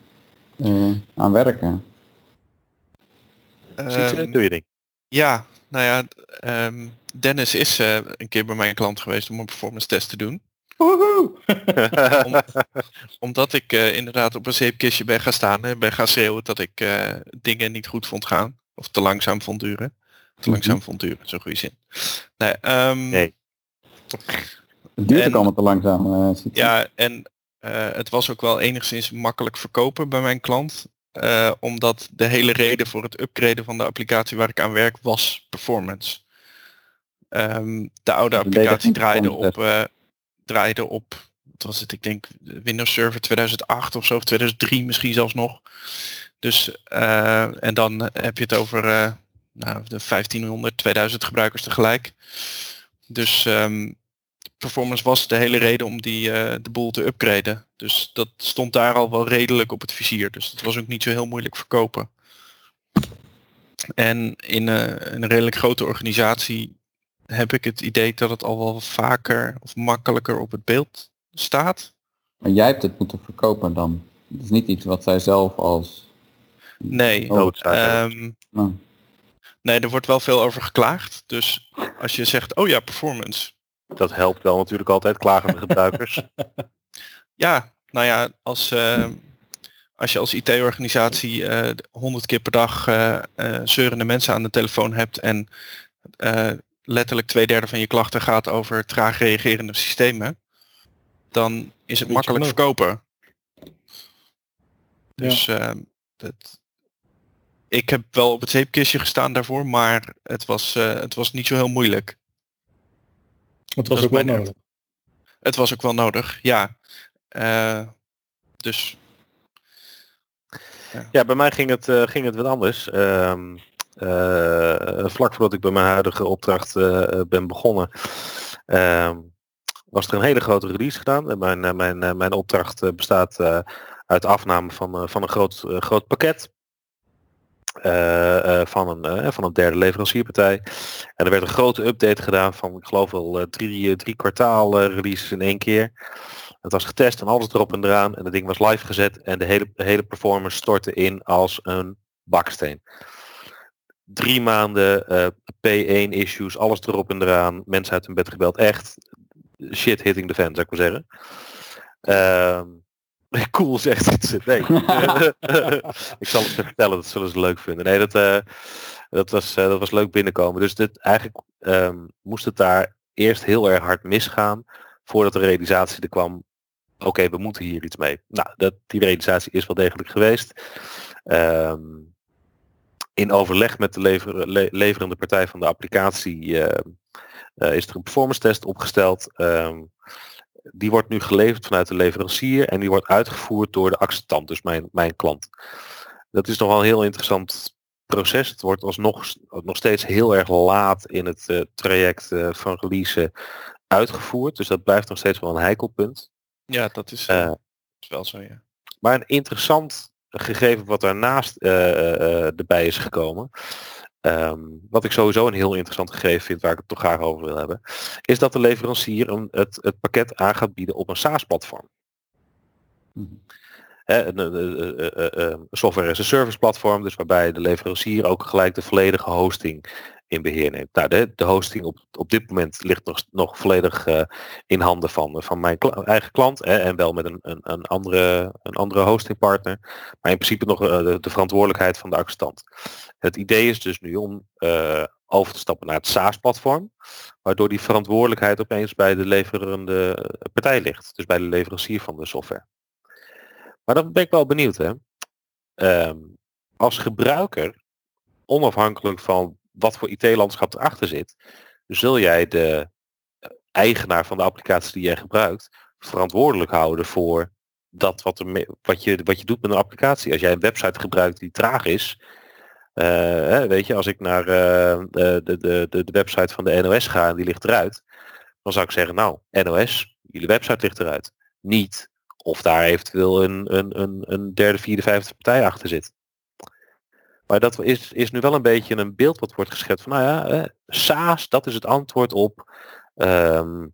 eh, aan werken. Ehm, doe je ding. Ja, nou ja, ehm, Dennis is eh, een keer bij mijn klant geweest om een performance test te doen. Om- omdat ik eh, inderdaad op een zeepkistje ben gaan staan en ben gaan schreeuwen dat ik eh, dingen niet goed vond gaan. Of te langzaam vond duren. Te langzaam vond duren, zo'n goede zin. Nee, ehm, Nee. Het duurt En- ook allemaal te langzaam. Ja, en het was ook wel enigszins makkelijk verkopen bij mijn klant. omdat de hele reden voor het upgraden van de applicatie waar ik aan werk was performance. Ehm, de oude applicatie draaide op, eh, draaide op, wat was het, ik denk Windows Server 2008 of zo, of 2003 misschien zelfs nog. Dus, eh, en dan heb je het over eh, nou, de 1500, 2000 gebruikers tegelijk. Dus ehm, performance was de hele reden om die, de boel te upgraden. Dus dat stond daar al wel redelijk op het vizier. Dus dat was ook niet zo heel moeilijk verkopen. En in eh, een redelijk grote organisatie heb ik het idee dat het al wel vaker of makkelijker op het beeld staat. Maar jij hebt het moeten verkopen dan. Het is niet iets wat zij zelf als... Nee. Oh. Ehm, nee, er wordt wel veel over geklaagd. Dus als je zegt, oh ja, performance. Dat helpt wel natuurlijk altijd, klagende gebruikers. Ja, nou ja, als, eh, als je als IT-organisatie eh 100 keer per dag eh, eh, zeurende mensen aan de telefoon hebt en eh, letterlijk twee derde van je klachten gaat over traag reagerende systemen, dan is het makkelijk genoeg. verkopen. Dus eh, dat, ik heb wel op het zeepkistje gestaan daarvoor, maar het was, eh, het was niet zo heel moeilijk. Het was ook wel nodig. Het was ook wel nodig, ja. Eh, dus Ja, bij mij ging het, eh, ging het wat anders. Ehm, eh, vlak voordat ik bij mijn huidige opdracht eh, ben begonnen, ehm, was er een hele grote release gedaan. En mijn, eh, mijn, eh, mijn opdracht eh, bestaat eh, uit afname van, eh, van een groot, eh, groot pakket. eh, eh, van, een, eh, van een derde leverancierpartij. En er werd een grote update gedaan van, ik geloof wel, eh, drie, eh, drie kwartaal eh, releases in één keer. Het was getest en alles erop en eraan. En het ding was live gezet en de hele, de hele performance stortte in als een baksteen. Drie maanden eh, P1 issues, alles erop en eraan. Mensen uit hun bed gebeld. Echt shit hitting the fan, zou ik maar zeggen. Ehm cool zegt iets. Nee. ik zal het ze vertellen, dat zullen ze leuk vinden. Nee, dat, eh, dat, was, eh, dat was leuk binnenkomen. Dus dit, eigenlijk ehm, moest het daar eerst heel erg hard misgaan voordat de realisatie er kwam. Oké, we moeten hier iets mee. Nou, dat, die realisatie is wel degelijk geweest. Ehm, in overleg met de lever, le- leverende partij van de applicatie eh, eh, is er een performance test opgesteld. Ehm, die wordt nu geleverd vanuit de leverancier en die wordt uitgevoerd door de acceptant, dus mijn, mijn klant. Dat is nogal een heel interessant proces. Het wordt alsnog nog steeds heel erg laat in het eh, traject van release uitgevoerd. Dus dat blijft nog steeds wel een heikelpunt. ja, dat is, is wel zo, ja. maar een interessant gegeven wat daarnaast eh, eh, erbij is gekomen, Ehm, wat ik sowieso een heel interessant gegeven vind, waar ik het toch graag over wil hebben, is dat de leverancier een, het, het pakket aan gaat bieden op een SaaS-platform. Mhm. Een software as a service platform, dus waarbij de leverancier ook gelijk de volledige hosting in beheer neemt. Nou, de, de hosting op, op dit moment ligt nog, nog volledig eh, in handen van, van mijn eigen klant hè, en wel met een, een, een, andere, een andere hostingpartner, maar in principe nog eh, de, de verantwoordelijkheid van de acceptant. Het idee is dus nu om eh, over te stappen naar het SaaS-platform, waardoor die verantwoordelijkheid opeens bij de leverende partij ligt, dus bij de leverancier van de software. Maar dan ben ik wel benieuwd, hè. Ehm, als gebruiker, onafhankelijk van wat voor IT-landschap erachter zit, zul jij de eh, eigenaar van de applicatie die jij gebruikt verantwoordelijk houden voor dat wat, er wat, je, wat je doet met een applicatie. Als jij een website gebruikt die traag is, eh, weet je, als ik naar eh, de, de, de de website van de NOS ga en die ligt eruit, dan zou ik zeggen, nou, NOS, jullie website ligt eruit. Niet of daar eventueel een, een, een, een derde, vierde, vijfde partij achter zit. Maar dat is, is nu wel een beetje een beeld wat wordt geschetst van, nou ja, eh, SaaS, dat is het antwoord op, ehm,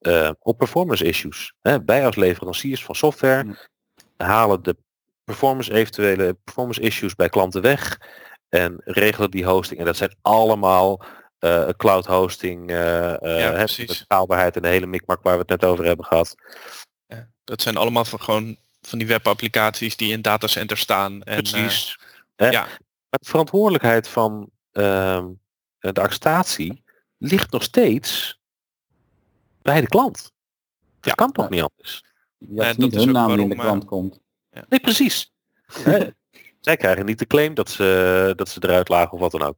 eh, op performance issues. Hè. Wij als leveranciers van software halen de performance eventuele performance issues bij klanten weg en regelen die hosting. En dat zijn allemaal eh, cloud hosting, eh, Ja, schaalbaarheid en de hele mikmak waar we het net over hebben gehad. Dat zijn allemaal van gewoon van die webapplicaties die in datacenter staan. En, Precies. Ja. Maar de verantwoordelijkheid van ehm, de acceptatie ligt nog steeds bij de klant. Dat Ja. kan toch Ja. niet anders? Ja, Ja, het is dat niet is hun naam die in de waarom, krant komt. Nee, precies. Zij krijgen niet de claim dat ze, dat ze eruit lagen of wat dan ook.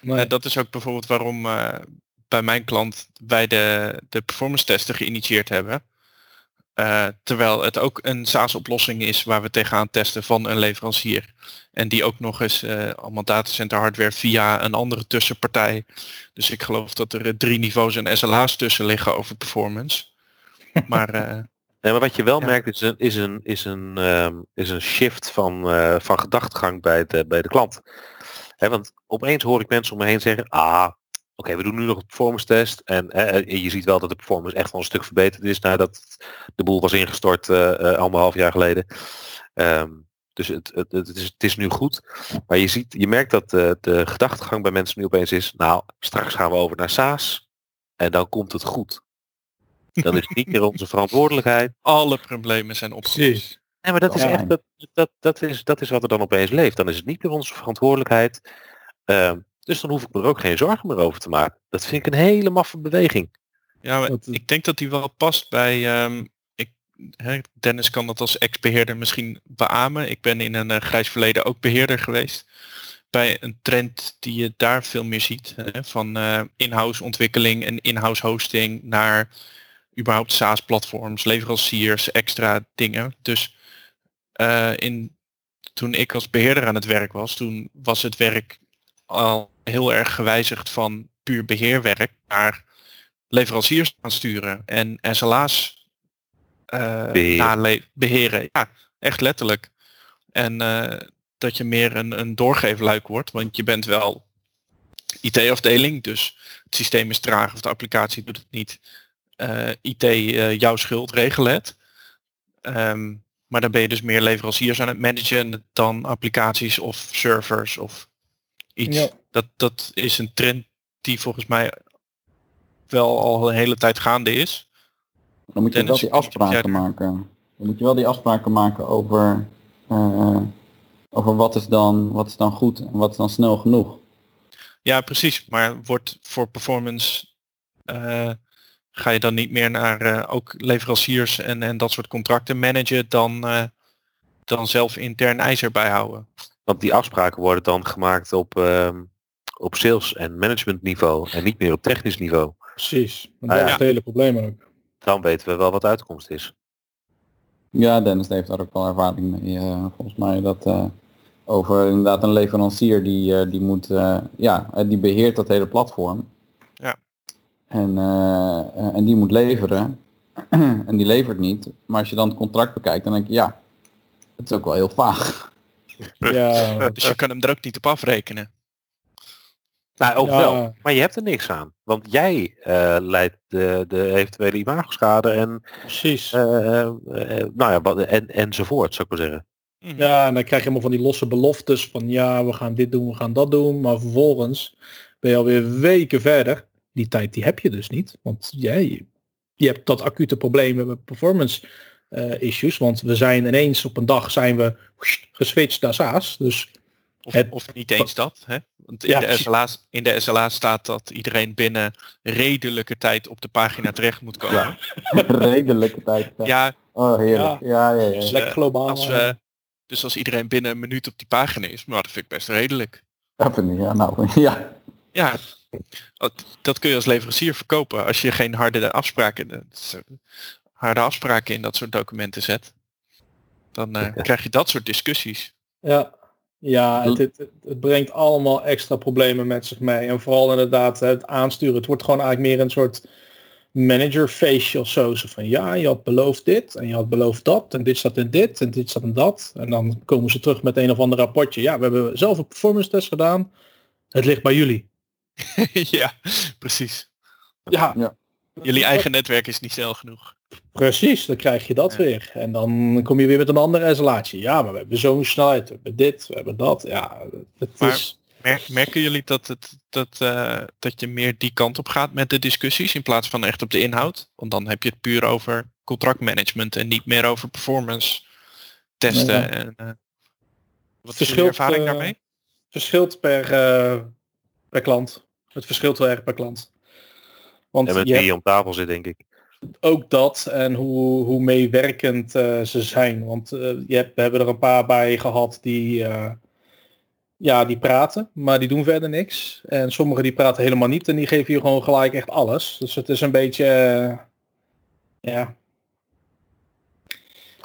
Nee. Eh, dat is ook bijvoorbeeld waarom eh, bij mijn klant wij de, de performance testen geïnitieerd hebben. Eh, terwijl het ook een SaaS-oplossing is waar we tegenaan testen van een leverancier. En die ook nog eens eh, allemaal datacenter hardware via een andere tussenpartij. Dus ik geloof dat er eh, drie niveaus en SLA's tussen liggen over performance. Maar eh, Nee, maar wat je wel Ja. merkt is een, is een, is een, ehm, is een shift van, eh, van gedachtegang bij de, bij de klant. Hè, want opeens hoor ik mensen om me heen zeggen, ah, oké, we doen nu nog een performance test. En eh, je ziet wel dat de performance echt wel een stuk verbeterd is nadat de boel was ingestort eh eh, anderhalf jaar geleden. Ehm, dus het, het, het, is, het is nu goed. Maar je, ziet, je merkt dat de, de gedachtegang bij mensen nu opeens is, nou, straks gaan we over naar SaaS en dan komt het goed. Dan is het niet meer onze verantwoordelijkheid. alle problemen zijn opgelost. Nee, maar dat is echt, dat, dat, dat, is, dat is wat er dan opeens leeft. Dan is het niet meer onze verantwoordelijkheid. Ehm, dus dan hoef ik me er ook geen zorgen meer over te maken. Dat vind ik een hele maffe beweging. Ja, maar Dat- ik denk dat die wel past bij. ehm, ik, hè, Dennis kan dat als ex-beheerder misschien beamen. Ik ben in een eh, grijs verleden ook beheerder geweest. Bij een trend die je daar veel meer ziet. Hè, van eh, in-house ontwikkeling en in-house hosting naar überhaupt SaaS-platforms, leveranciers, extra dingen. Dus eh, in, toen ik als beheerder aan het werk was, toen was het werk al heel erg gewijzigd van puur beheerwerk naar leveranciers gaan sturen en SLA's eh Beheer. nale- beheren. Ja, echt letterlijk. En eh, dat je meer een, een doorgeefluik wordt, want je bent wel IT-afdeling, dus het systeem is traag of de applicatie doet het niet. Eh, IT, eh, jouw schuld, regel het. Ehm, maar dan ben je dus meer leveranciers aan het managen dan applicaties of servers of iets. Ja. Dat, dat is een trend die volgens mij wel al een hele tijd gaande is. Dan moet je Dennis, wel die afspraken maken. Dan moet je wel die afspraken maken over, eh, over wat, is dan, wat is dan goed en wat is dan snel genoeg. Ja, precies. Maar wordt voor performance eh, ga je dan niet meer naar eh, ook leveranciers en, en dat soort contracten managen dan, dan zelf intern ijzer bijhouden. Want die afspraken worden dan gemaakt op, ehm, op sales- en management niveau en niet meer op technisch niveau. Precies. Want Ah, dat ja. is het hele probleem ook. Dan weten we wel wat de uitkomst is. Ja, Dennis heeft daar ook wel ervaring mee. eh, volgens mij dat eh, over inderdaad een leverancier die, eh, die moet, eh, ja, die beheert dat hele platform. Ja. En, en die moet leveren. en die levert niet. Maar als je dan het contract bekijkt, dan denk je, ja, het is ook wel heel vaag. Ja, Dus je kan hem er ook niet op afrekenen. Nou, ook Ja. wel. Maar je hebt er niks aan. Want jij eh, leidt de, de eventuele imagoschade en, Precies. eh, eh, nou ja, en, enzovoort, zou ik maar zeggen. Mhm. Ja, en dan krijg je allemaal van die losse beloftes van ja, we gaan dit doen, we gaan dat doen. Maar vervolgens ben je alweer weken verder. Die tijd die heb je dus niet. Want jij, je hebt dat acute problemen met performance eh, issues. Want we zijn ineens op een dag zijn we geswitcht naar SaaS. Dus Of, Het- of niet eens dat. Hè? Want in, Ja, de. SLA, in de SLA staat dat iedereen binnen redelijke tijd op de pagina terecht moet komen. Redelijke tijd. Ja. Ja, Oh, heerlijk. Ja, ja, ja. Dus, lekker eh, globaal. als, eh, we, dus als iedereen binnen een minuut op die pagina is, maar dat vind ik best redelijk. Ja, vind ik- ja, nou, ja. Ja, dat, kun je als leverancier verkopen als je geen harde afspraken, harde afspraken in dat soort documenten zet. Dan eh, krijg je dat soort discussies. Ja, ja het, het, het- brengt allemaal extra problemen met zich mee. En vooral inderdaad het aansturen. Het wordt gewoon eigenlijk meer een soort managerfeestje of zo. Zo van ja, je had beloofd dit en je had beloofd dat en dit staat in dit en dit staat in dat. En dan komen ze terug met een of ander rapportje. Ja, we hebben zelf een performance test gedaan. Het ligt bij jullie. ja, precies. Ja, Jullie eigen netwerk is niet snel genoeg. Precies. Dan krijg je dat Ja. weer. En dan kom je weer met een andere SLA'tje. Ja, maar we hebben zo'n snelheid. We hebben dit, we hebben dat. Ja, het Maar- is... Mer- merken jullie dat, het, dat, eh, dat je meer die kant op gaat met de discussies in plaats van echt op de inhoud? Want dan heb je het puur over contractmanagement en niet meer over performance testen. Ja. En, eh, wat is Verschilt, ervaring eh, daarmee? verschilt per, eh, per klant. Het verschilt heel erg per klant. Want En met je wie hebt je om tafel zit, denk ik. Ook dat en hoe, hoe meewerkend eh, ze zijn. Want eh, je hebt, we hebben er een paar bij gehad die, eh, ja, die praten, maar die doen verder niks. En sommigen die praten helemaal niet en die geven je gewoon gelijk echt alles. Dus het is een beetje, ja,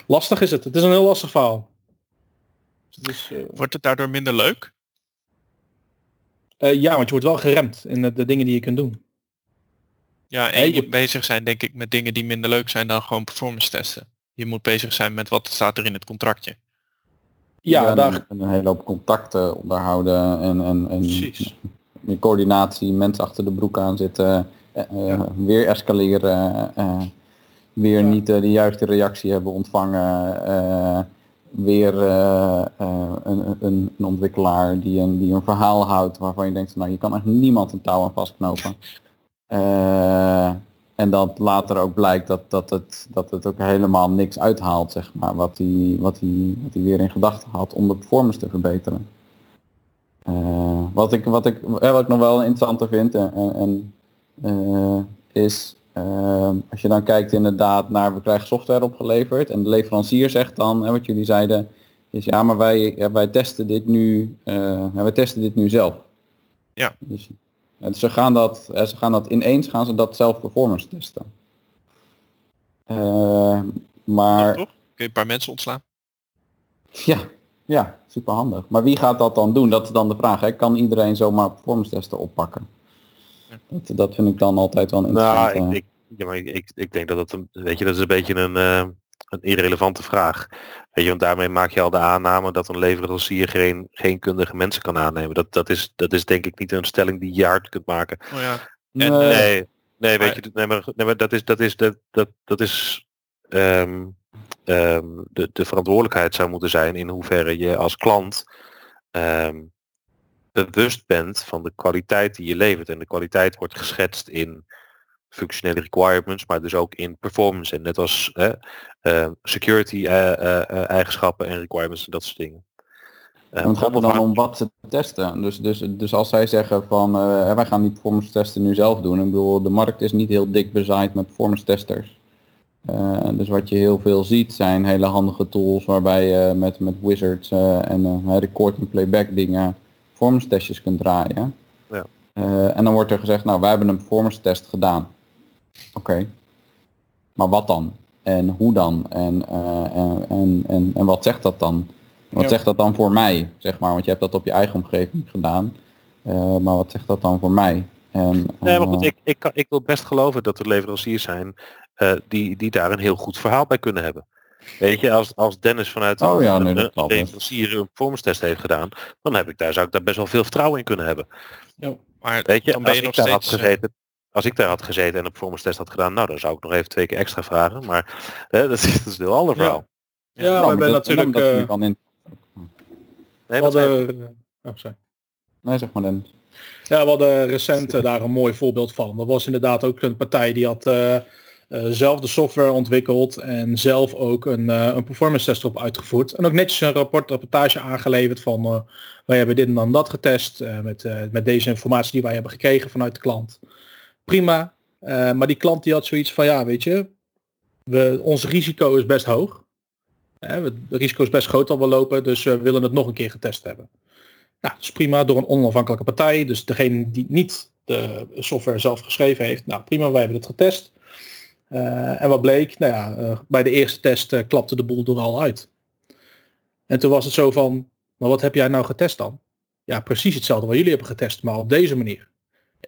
lastig is het. Het is een heel lastig verhaal. Dus, Wordt het daardoor minder leuk? ja, want je wordt wel geremd in de, de dingen die je kunt doen. Ja, en je je- moet bezig zijn denk ik met dingen die minder leuk zijn dan gewoon performance testen. Je moet bezig zijn met wat staat er in het contractje. Ja, en daar, een, een hele hoop contacten onderhouden en, en, en precies. coördinatie, mensen achter de broek aan zitten, eh, eh, weer escaleren, eh, weer Ja. niet de juiste reactie hebben ontvangen, eh, weer een, een, een ontwikkelaar die een, die een verhaal houdt waarvan je denkt, nou je kan echt niemand een touw aan vastknopen. Eh, en dat later ook blijkt dat, dat, het, dat het ook helemaal niks uithaalt, zeg maar, wat hij wat hij wat hij weer in gedachten had om de performance te verbeteren. Eh, wat, ik, wat, ik, eh, wat ik nog wel interessanter vind en, en, is als je dan kijkt inderdaad naar we krijgen software opgeleverd en de leverancier zegt dan, hè, wat jullie zeiden, is ja maar wij, wij testen dit nu, wij testen dit nu zelf. Ja. Dus, ja, dus ze gaan dat, ze gaan dat ineens gaan ze dat zelf performance testen. Eh, maar Toch? Kun je een paar mensen ontslaan? ja, ja, super handig. Maar wie gaat dat dan doen? Dat is dan de vraag. Hè? Kan iedereen zomaar performance testen oppakken? Dat, dat vind ik dan altijd wel interessant. Nou, ik, ik, ja, maar ik, ik, ik denk dat het een, weet je, dat is een beetje een, eh, een irrelevante vraag. Weet je, want daarmee maak je al de aanname dat een leverancier geen, geen kundige mensen kan aannemen. Dat, dat, is, dat is denk ik niet een stelling die je hard kunt maken. Oh ja. nee, Nee, nee, weet je, nee, maar, nee, maar dat is, dat is, dat, dat, dat is ehm, ehm, de, de verantwoordelijkheid zou moeten zijn in hoeverre je als klant ehm, bewust bent van de kwaliteit die je levert. En de kwaliteit wordt geschetst in functionele requirements, maar dus ook in performance. En net als hè, eh, security eh, eh, eh, eigenschappen en requirements en dat soort dingen. Eh, En het gaat er dan om wat ze testen. Dus, dus, dus als zij zeggen van wij gaan die performance testen nu zelf doen. Ik bedoel, de markt is niet heel dik bezaaid met performance testers. Dus wat je heel veel ziet zijn hele handige tools waarbij je met, met wizards en record en playback dingen performance testjes kunt draaien. Ja. En dan wordt er gezegd, nou wij hebben een performance test gedaan. Oké. Maar wat dan? En hoe dan? En, eh, en, en, en, en wat zegt dat dan? Wat Ja. zegt dat dan voor mij, zeg maar? Want je hebt dat op je eigen omgeving gedaan. Eh, maar wat zegt dat dan voor mij? En, Nee, maar goed, eh, ik, ik, kan, ik wil best geloven dat er leveranciers zijn eh, die, die daar een heel goed verhaal bij kunnen hebben. Weet je, als, als Dennis vanuit Oh ja, een, nee, dat een leverancier een performance test heeft gedaan, dan heb ik daar, zou ik daar best wel veel vertrouwen in kunnen hebben. Ja. Maar Weet je, dan ben als je ik nog daar had steeds... gezeten, als ik daar had gezeten en een performance test had gedaan, nou dan zou ik nog even twee keer extra vragen. Maar hè, dat, is, dat is een heel ander Ja. verhaal. Ja, Nou, we maar hebben dat- natuurlijk... eh, nu van in. Nee, we wat hadden, oh, sorry. Nee, zeg maar Dennis. Ja, we hadden recent eh, daar een mooi voorbeeld van. Dat was inderdaad ook een partij die had eh, eh, zelf de software ontwikkeld en zelf ook een, eh, een performance test erop uitgevoerd. En ook netjes een rapport, rapportage aangeleverd van eh, wij hebben dit en dan dat getest eh, met, eh, met deze informatie die wij hebben gekregen vanuit de klant. Prima. Eh, maar die klant die had zoiets van ja, weet je, we, ons risico is best hoog. Hè, we- het risico is best groot dat we lopen, dus we willen het nog een keer getest hebben. Nou, dat is prima door een onafhankelijke partij. Dus degene die niet de software zelf geschreven heeft. Nou, prima, wij hebben het getest. Eh, en wat bleek? Nou ja, eh, bij de eerste test eh, klapte de boel er al uit. En toen was het zo van, maar wat heb jij nou getest dan? Ja, precies hetzelfde wat jullie hebben getest, maar op deze manier.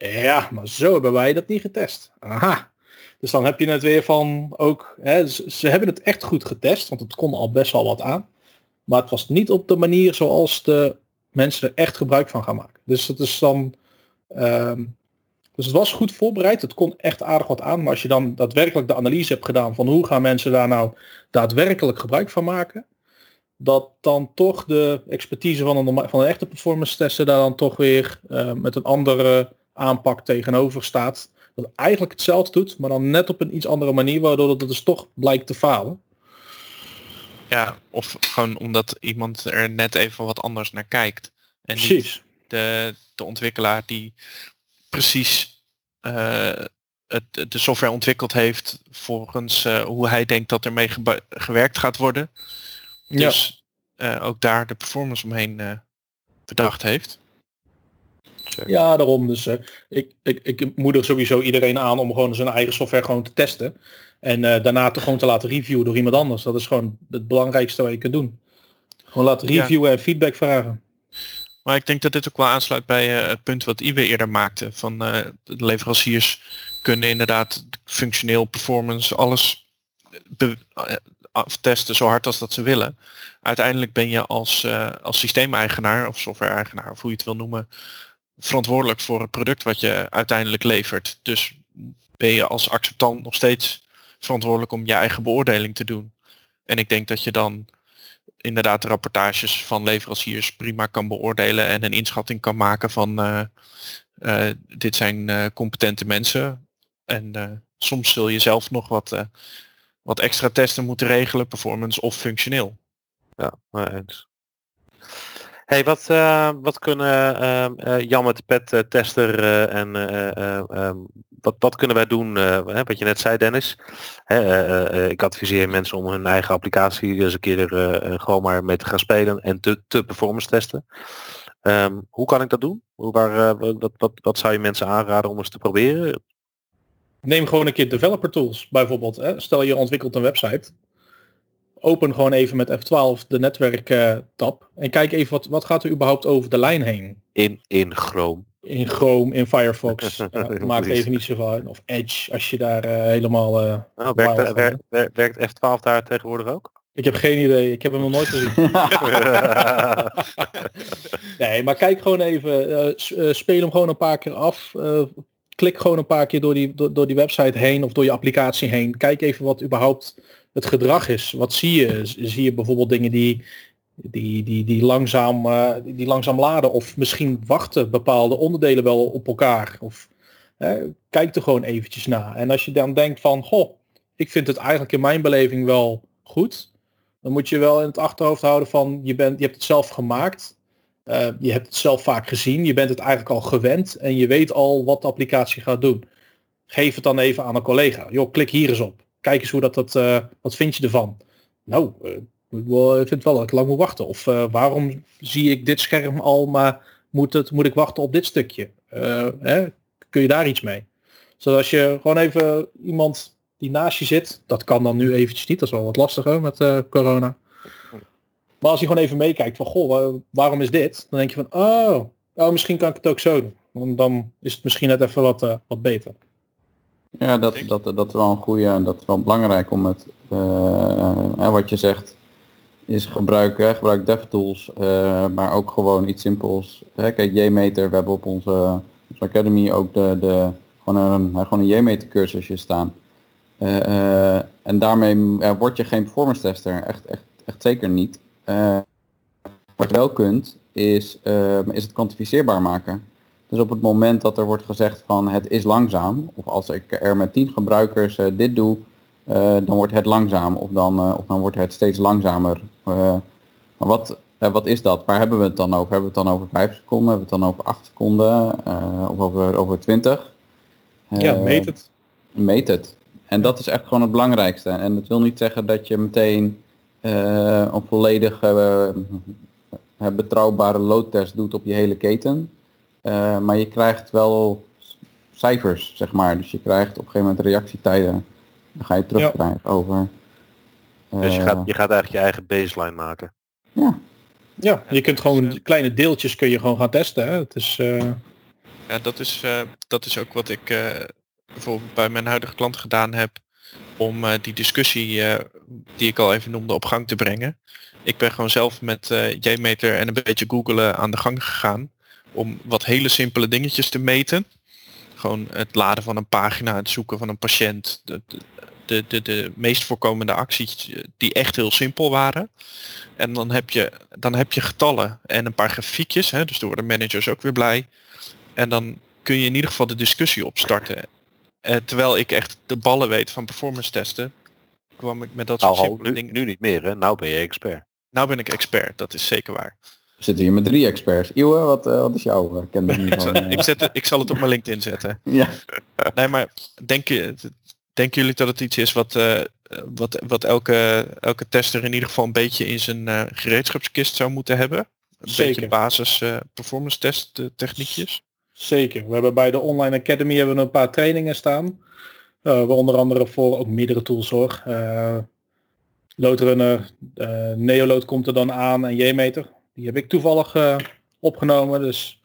Ja, maar zo hebben wij dat niet getest. Aha. Dus dan heb je het weer van ook, hè, ze, hebben het echt goed getest, want het kon al best wel wat aan. Maar het was niet op de manier zoals de mensen er echt gebruik van gaan maken. Dus het is dan. ehm, dus het was goed voorbereid. Het kon echt aardig wat aan. Maar als je dan daadwerkelijk de analyse hebt gedaan van hoe gaan mensen daar nou daadwerkelijk gebruik van maken. Dat dan toch de expertise van een, van een echte performance testen daar dan toch weer eh, met een andere aanpak tegenover staat. Dat eigenlijk hetzelfde doet, maar dan net op een iets andere manier, waardoor het dus toch blijkt te falen. Ja, of gewoon omdat iemand er net even wat anders naar kijkt. En Precies. de, de ontwikkelaar die precies eh, het, de software ontwikkeld heeft volgens eh, hoe hij denkt dat ermee gewerkt gaat worden. Ja. Dus eh, ook daar de performance omheen bedacht heeft. Ja, daarom. Dus eh, ik, ik, ik moedig sowieso iedereen aan om gewoon zijn eigen software gewoon te testen. En eh, daarna te gewoon te laten reviewen door iemand anders. Dat is gewoon het belangrijkste wat je kunt doen. Gewoon laten Ja. reviewen en feedback vragen. Maar ik denk dat dit ook wel aansluit bij eh, het punt wat Iwe eerder maakte. Van de leveranciers kunnen inderdaad functioneel, performance, alles aftesten zo hard als dat ze willen. Uiteindelijk ben je als, eh, als systeemeigenaar of software-eigenaar, of hoe je het wil noemen, verantwoordelijk voor het product wat je uiteindelijk levert. Dus ben je als acceptant nog steeds verantwoordelijk om je eigen beoordeling te doen. En ik denk dat je dan inderdaad de rapportages van leveranciers prima kan beoordelen en een inschatting kan maken van eh, eh, dit zijn eh, competente mensen. En soms zul je zelf nog wat, wat extra testen moeten regelen, performance of functioneel. Ja, maar eens. Hey, wat, eh, wat kunnen ehm, eh, Jan met de pet eh, tester en eh, eh, ehm, wat, wat kunnen wij doen? wat je net zei, Dennis. Ik adviseer mensen om hun eigen applicatie eens een keer eh, gewoon maar mee te gaan spelen en te, te performance testen. Ehm, hoe kan ik dat doen? Hoe, waar, wat zou je mensen aanraden om eens te proberen? Neem gewoon een keer developer tools bijvoorbeeld. Hè. Stel je ontwikkelt een website. Open gewoon even met F12 de netwerk eh, tab. En kijk even wat, wat gaat er überhaupt over de lijn heen. In, in Chrome. In Chrome, in Firefox. Ja, maakt even niet zo uit. Of Edge, als je daar eh, helemaal... eh, Oh, werkt, werkt, werkt, werkt F12 daar tegenwoordig ook? ik heb geen idee. Ik heb hem nog nooit gezien. Nee, maar kijk gewoon even. speel hem gewoon een paar keer af. klik gewoon een paar keer door die, door, door die website heen of door je applicatie heen. Kijk even wat überhaupt het gedrag is. Wat zie je? Zie je bijvoorbeeld dingen die, die, die, die, langzaam, eh, die, langzaam laden of misschien wachten bepaalde onderdelen wel op elkaar? Of, eh, kijk er gewoon eventjes naar. En als je dan denkt van, goh, ik vind het eigenlijk in mijn beleving wel goed. Dan moet je wel in het achterhoofd houden van, je, bent, je hebt het zelf gemaakt. Uh, je hebt het zelf vaak gezien, je bent het eigenlijk al gewend en je weet al wat de applicatie gaat doen. Geef het dan even aan een collega. Joh, klik hier eens op. Kijk eens hoe dat, dat uh, wat vind je ervan? Nou, uh, ik vind wel dat ik lang moet wachten. Of uh, waarom zie ik dit scherm al, maar moet, het, moet ik wachten op dit stukje? Hè? Kun je daar iets mee? Zodat als je gewoon even iemand die naast je zit, dat kan dan nu eventjes niet, dat is wel wat lastiger met corona. Maar als je gewoon even meekijkt van, goh, waarom is dit? Dan denk je van, oh, oh misschien kan ik het ook zo doen. Want dan is het misschien net even wat, wat beter. Ja, dat, dat, dat is wel een goede en dat is wel belangrijk om het, uh, wat je zegt, is gebruiken, gebruik DevTools, uh, maar ook gewoon iets simpels. Hè? Kijk, JMeter, we hebben op onze, Academy ook de, de, gewoon een, gewoon een JMeter cursusje staan. Uh, en daarmee word je geen performance tester, echt, echt, echt zeker niet. wat je wel kunt, is, is het kwantificeerbaar maken. Dus op het moment dat er wordt gezegd van het is langzaam, of als ik er met 10 gebruikers dit doe, dan wordt het langzaam, of dan, of dan wordt het steeds langzamer. maar wat, wat is dat? Waar hebben we het dan over? Hebben we het dan over 5 seconden? Hebben we het dan over 8 seconden? of over, over 20? ja, meet het. Meet het. En dat is echt gewoon het belangrijkste. En dat wil niet zeggen dat je meteen een volledig betrouwbare loadtest doet op je hele keten. Uh, maar je krijgt wel cijfers, zeg maar. Dus je krijgt op een gegeven moment reactietijden. Dan ga je terugkrijgen ja. over... dus je gaat, je gaat eigenlijk je eigen baseline maken. Ja. Ja, je kunt gewoon kleine deeltjes kun je gewoon gaan testen. Hè? Het is, ja, dat is, uh, dat is ook wat ik uh, bijvoorbeeld bij mijn huidige klant gedaan heb om uh, die discussie die ik al even noemde op gang te brengen. Ik ben gewoon zelf met JMeter en een beetje googelen aan de gang gegaan om wat hele simpele dingetjes te meten. Gewoon het laden van een pagina, het zoeken van een patiënt, de, de, de, de meest voorkomende acties die echt heel simpel waren. En dan heb je, dan heb je getallen en een paar grafiekjes, hè, dus door de managers ook weer blij. En dan kun je in ieder geval de discussie opstarten. Uh, terwijl ik echt de ballen weet van performance testen, kwam ik met dat soort nou, simpele nu, dingen. nu niet meer, hè? Nou ben je expert. Nou ben ik expert, dat is zeker waar. We zitten hier met drie experts. Iwe, wat, uh, wat is jouw uh, kennis ik, zal, ik, zet, ik zal het op mijn LinkedIn zetten. ja. Nee, maar denk je, denken jullie dat het iets is wat, uh, wat, wat elke, elke tester in ieder geval een beetje in zijn uh, gereedschapskist zou moeten hebben? Een Zeker. beetje basis uh, performance test techniekjes? Zeker. We hebben bij de Online Academy hebben we een paar trainingen staan. Uh, we onder andere voor ook meerdere tools hoor. Uh, Loadrunner, uh, Neoload komt er dan aan en JMeter. Die heb ik toevallig uh, opgenomen. Dus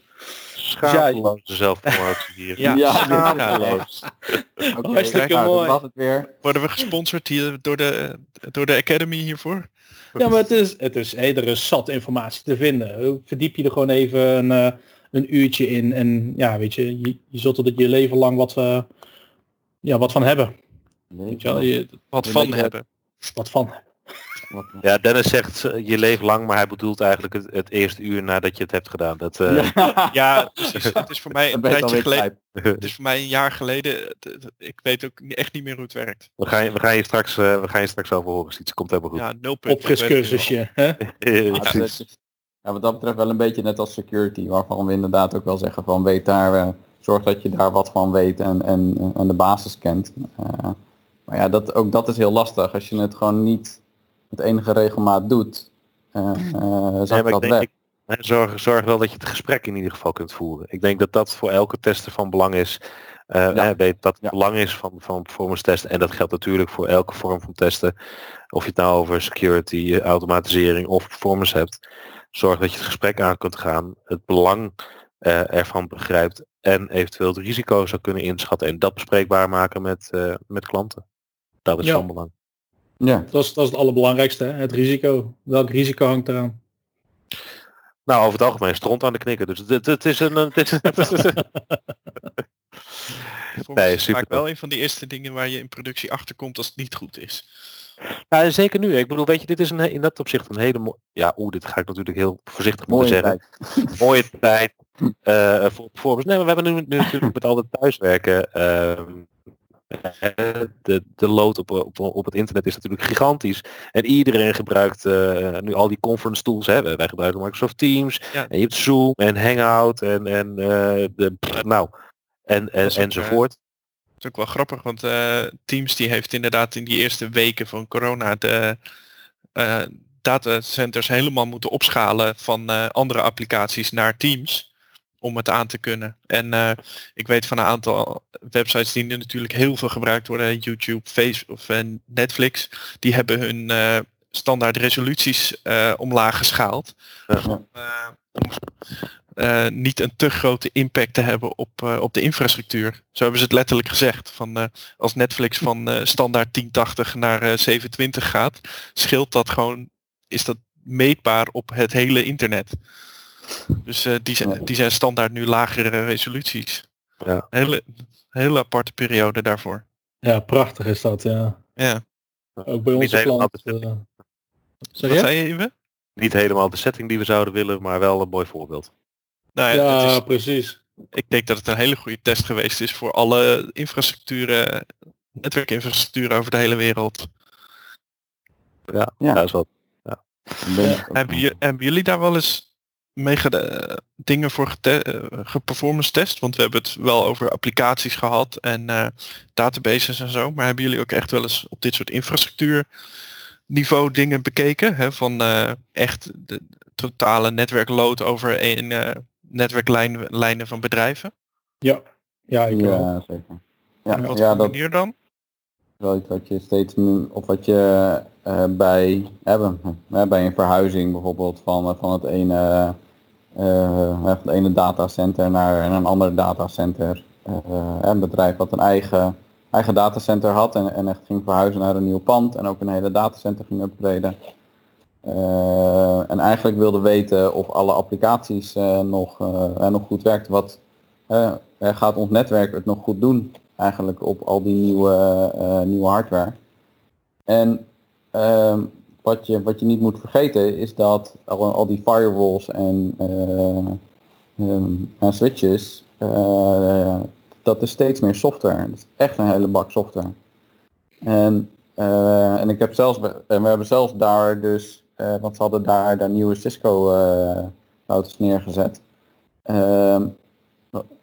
Schaamteloze ja, zelfpromotie hier. Ja, Ja. schaamteloos. Oké, Hartstikke nou, dat mooi. was het weer. Worden we gesponsord hier door de, door de Academy hiervoor? Ja, maar het is, het is, hey, er is zat informatie te vinden. Verdiep je er gewoon even een, uh, een uurtje in. En ja, weet je, je, je zult er je leven lang wat, uh, ja, wat van hebben. Weet je wel, je, Wat van hebben. wat van. Wat- Ja, Dennis zegt uh, je leeft lang, maar hij bedoelt eigenlijk het, het eerste uur nadat je het hebt gedaan. Dat, uh, Ja, Ja, precies. Het is voor mij een tijdje geleden. Het is voor mij een jaar geleden. Ik weet ook echt niet meer hoe het werkt. we, gaan, je- we, gaan je straks, uh, we gaan je straks over horen. Het komt helemaal goed. Ja, nul punt. Opfriscursusje. Hè? Eh, Ja, wat dat betreft wel een beetje net als security, waarvan we inderdaad ook wel zeggen van weet daar, eh, zorg dat je daar wat van weet en, en, en de basis kent. Eh, maar ja, dat, ook dat is heel lastig als je het gewoon niet met enige regelmaat doet. eh eh, zakt ik dat denk, weg. ik, zorg, zorg wel dat je het gesprek in ieder geval kunt voeren. Ik denk dat dat voor elke tester van belang is. Eh, Ja. hè, weet dat het Ja. belang is van, van performance testen. En dat geldt natuurlijk voor elke vorm van testen. Of je het nou over security, automatisering of performance hebt. Zorg dat je het gesprek aan kunt gaan. Het belang eh, ervan begrijpt. En eventueel het risico zou kunnen inschatten. En dat bespreekbaar maken met, eh, met klanten. Dat is Ja. van belang. Ja, Dat is, dat is het allerbelangrijkste, hè? het risico. Welk risico hangt eraan? Nou, over het algemeen stront aan de knikken. Dus het, het is een... Het is, Voor Nee, is super vaak wel een van die eerste dingen waar je in productie achterkomt als het niet goed is. Ja, zeker nu. Ik bedoel, weet je, dit is een, in dat opzicht een hele mooie... Ja, oeh, dit ga ik natuurlijk heel voorzichtig moeten zeggen. tijd. Mooie tijd eh voor performance. Nee, maar we hebben nu, nu natuurlijk met al het thuiswerken... ehm, eh, de, de load op, op, op het internet is natuurlijk gigantisch. En iedereen gebruikt eh, nu al die conference tools. Hè. Wij gebruiken Microsoft Teams. Ja. En je hebt Zoom en Hangout en, en eh, de, nou, en, en, ook, enzovoort. Dat is ook wel grappig, want eh, Teams die heeft inderdaad in die eerste weken van corona de eh, datacenters helemaal moeten opschalen van eh, andere applicaties naar Teams om het aan te kunnen. En eh, ik weet van een aantal websites die nu natuurlijk heel veel gebruikt worden, YouTube, Facebook of eh, Netflix, die hebben hun eh, standaard resoluties eh, omlaag geschaald. Om, niet een te grote impact te hebben op, op de infrastructuur. Zo hebben ze het letterlijk gezegd. Van, als Netflix van standaard 1080 naar eh, 720 gaat, scheelt dat gewoon, is dat meetbaar op het hele internet. Dus eh, die, zijn, Ja. die zijn standaard nu lagere resoluties. Ja. Hele, hele aparte periode daarvoor. Ja, prachtig is dat, ja. Ja. Ook bij Niet onze helemaal klant. de. Zeg Wat zei je? Niet helemaal de setting die we zouden willen, maar wel een mooi voorbeeld. Nou ja, Ja, is- precies. ik denk dat het een hele goede test geweest is voor alle infrastructuren, netwerkinfrastructuren over de hele wereld. Ja, Ja. dat is wat. Ben- Hebben, je- hebben jullie daar wel eens mee gede- dingen voor gete- eh, geperformance test? Want we hebben het wel over applicaties gehad en eh, databases en zo. Maar hebben jullie ook echt wel eens op dit soort infrastructuur niveau dingen bekeken? Hè? Van eh, echt de totale netwerkload over één eh, netwerklijnen lijnen van bedrijven? Ja, ja ik wel. Ja, zeker. Ja, Wat ja dat manier dan? wat je steeds of wat je eh, bij hebben, bij een verhuizing bijvoorbeeld van, eh, van het ene, eh, van het ene datacenter naar een ander datacenter. Eh, een bedrijf wat een eigen, eigen datacenter had en, en echt ging verhuizen naar een nieuw pand en ook een hele datacenter ging upgraden. Eh, en eigenlijk wilde weten of alle applicaties eh, nog, eh, eh, nog goed werkt. Wat eh, eh, gaat ons netwerk het nog goed doen eigenlijk op al die nieuwe, eh, nieuwe hardware. En ehm, wat, je, wat je niet moet vergeten is dat al, al die firewalls en, eh, ehm, en switches, eh, dat is steeds meer software. Dat is echt een hele bak software. En, eh, en ik heb zelfs, en we hebben zelfs daar dus, want ze hadden daar, daar nieuwe Cisco routers neergezet. Ehm,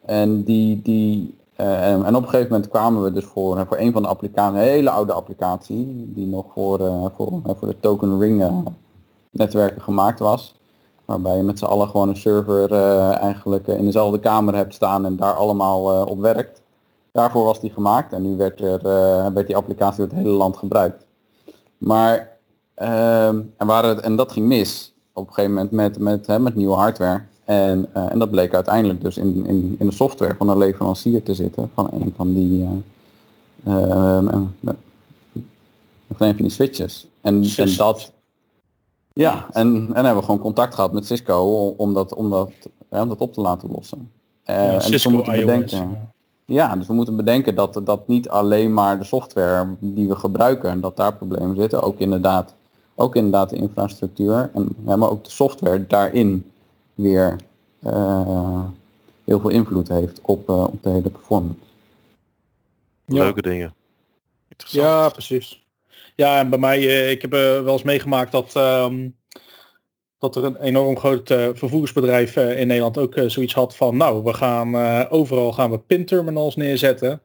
en die, die eh, en, op een gegeven moment kwamen we dus voor, eh, voor een van de applicaties, een hele oude applicatie, die nog voor, eh, voor, voor de token ring netwerken gemaakt was. Waarbij je met z'n allen gewoon een server eigenlijk in dezelfde kamer hebt staan en daar allemaal op werkt. Daarvoor was die gemaakt en nu werd, er, werd die applicatie door het hele land gebruikt. Maar, ehm, en, waren het, en dat ging mis op een gegeven moment met, met, hè, met nieuwe hardware. En, eh, en dat bleek uiteindelijk dus in, in, in de software van een leverancier te zitten, van een van die, eh, ehm, eh, van een van die switches. En, en dat, ja, en, en hebben we gewoon contact gehad met Cisco om, dat, om, dat, ja, om dat op te laten lossen. Ja, en dus we moeten iOS. bedenken, ja, dus we moeten bedenken dat, dat niet alleen maar de software die we gebruiken, dat daar problemen zitten. Ook inderdaad, ook inderdaad de infrastructuur, en, maar ook de software daarin weer eh, heel veel invloed heeft op, eh, op de hele performance. Ja. Leuke dingen. Interessant. Ja, precies. Ja, en bij mij, eh, ik heb wel eens meegemaakt dat, ehm, dat er een enorm groot eh, vervoersbedrijf eh, in Nederland ook zoiets had van, nou, we gaan eh, overal gaan we pinterminals neerzetten.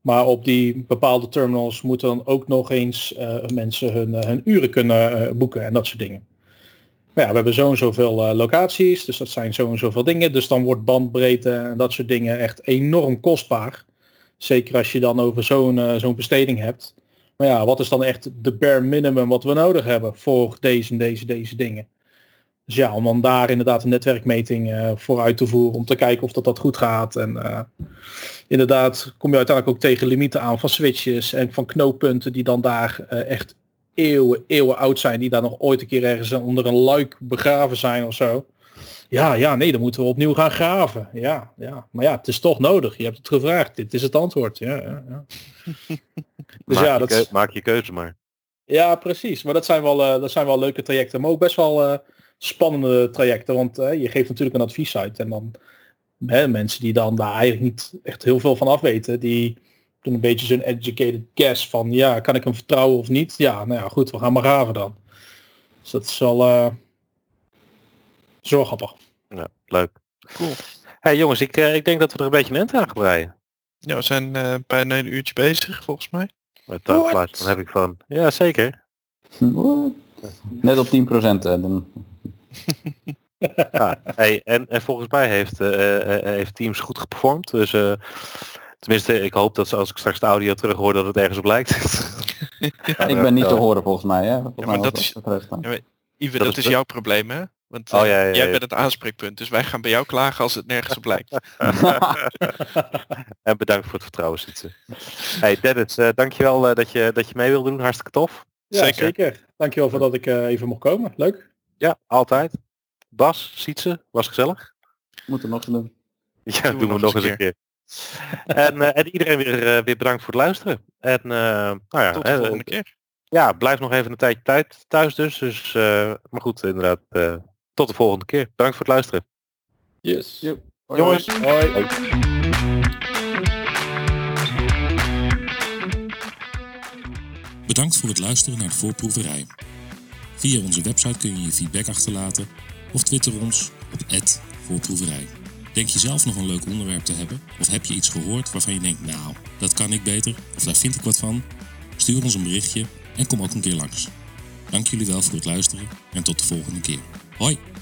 Maar op die bepaalde terminals moeten dan ook nog eens eh, mensen hun, hun uren kunnen boeken en dat soort dingen. Ja, we hebben zo en zoveel eh, locaties, dus dat zijn zo en zoveel dingen. Dus dan wordt bandbreedte en dat soort dingen echt enorm kostbaar. Zeker als je dan over zo'n eh, zo'n besteding hebt. Maar ja, wat is dan echt de bare minimum wat we nodig hebben voor deze en deze, deze dingen? Dus ja, om dan daar inderdaad een netwerkmeting eh, voor uit te voeren, om te kijken of dat, dat goed gaat. En inderdaad kom je uiteindelijk ook tegen limieten aan van switches en van knooppunten die dan daar echt eeuwen, eeuwen oud zijn, die daar nog ooit een keer ergens onder een luik begraven zijn of zo. Ja, ja, nee, dan moeten we opnieuw gaan graven. Ja, ja. Maar ja, het is toch nodig. Je hebt het gevraagd. Dit is het antwoord. Ja, ja, ja. Dus maak, ja, je dat keu- is- maak je keuze maar. ja, precies. Maar dat zijn wel, eh, dat zijn wel leuke trajecten. Maar ook best wel eh, spannende trajecten. Want eh, je geeft natuurlijk een advies uit. En dan hè, mensen die dan daar eigenlijk niet echt heel veel van afweten. Die doen een beetje zo'n educated guess van ja, kan ik hem vertrouwen of niet? Ja, nou ja, goed, we gaan maar graven dan. Dus dat is wel eh zo grappig. Ja, leuk. Cool. Hey jongens, ik, eh, ik denk dat we er een beetje een aan gaan breien. Ja, we zijn eh, bijna een uurtje bezig volgens mij. Met taalgeluid, dan heb ik van. Ja, zeker. Net op 10% eh, dan. Ja, hey, en, en volgens mij heeft, eh, eh, heeft Teams goed geperformd. Dus eh, tenminste, ik hoop dat ze, als ik straks de audio terug hoor dat het ergens op lijkt. Ik ben niet te horen volgens mij. Hè? Volgens maar mij dat is-. Ja, maar Ive, Dat dat, is is jouw probleem hè? Want Oh, eh, ja, ja, jij ja. bent het aanspreekpunt. Dus wij gaan bij jou klagen als het nergens op lijkt. en bedankt voor het vertrouwen, Sietse. Hey Dennis, eh, dankjewel uh, dat, je, dat je mee wilde doen. Hartstikke tof. Ja, Zeker. zeker. Dankjewel voor dat ik eh, even mocht komen. Leuk. Ja, altijd. Bas, Sietse, was gezellig. Moeten we nog doen. Ja, doen we, nog eens een keer. en, eh, en iedereen weer, eh, weer bedankt voor het luisteren. En eh, nou ja, Tot de volgende keer. ja, blijf nog even een tijdje tijd thuis dus. dus eh, maar goed, inderdaad. eh, tot de volgende keer. Bedankt voor het luisteren. Yes. Hoi, Jongens. hoi. Hoi. Bedankt voor het luisteren naar de voorproeverij. Via onze website kun je je feedback achterlaten of twitter ons op voorproeverij. Denk je zelf nog een leuk onderwerp te hebben? Of heb je iets gehoord waarvan je denkt, nou, dat kan ik beter of daar vind ik wat van? Stuur ons een berichtje en kom ook een keer langs. Dank jullie wel voor het luisteren en tot de volgende keer. Hoi!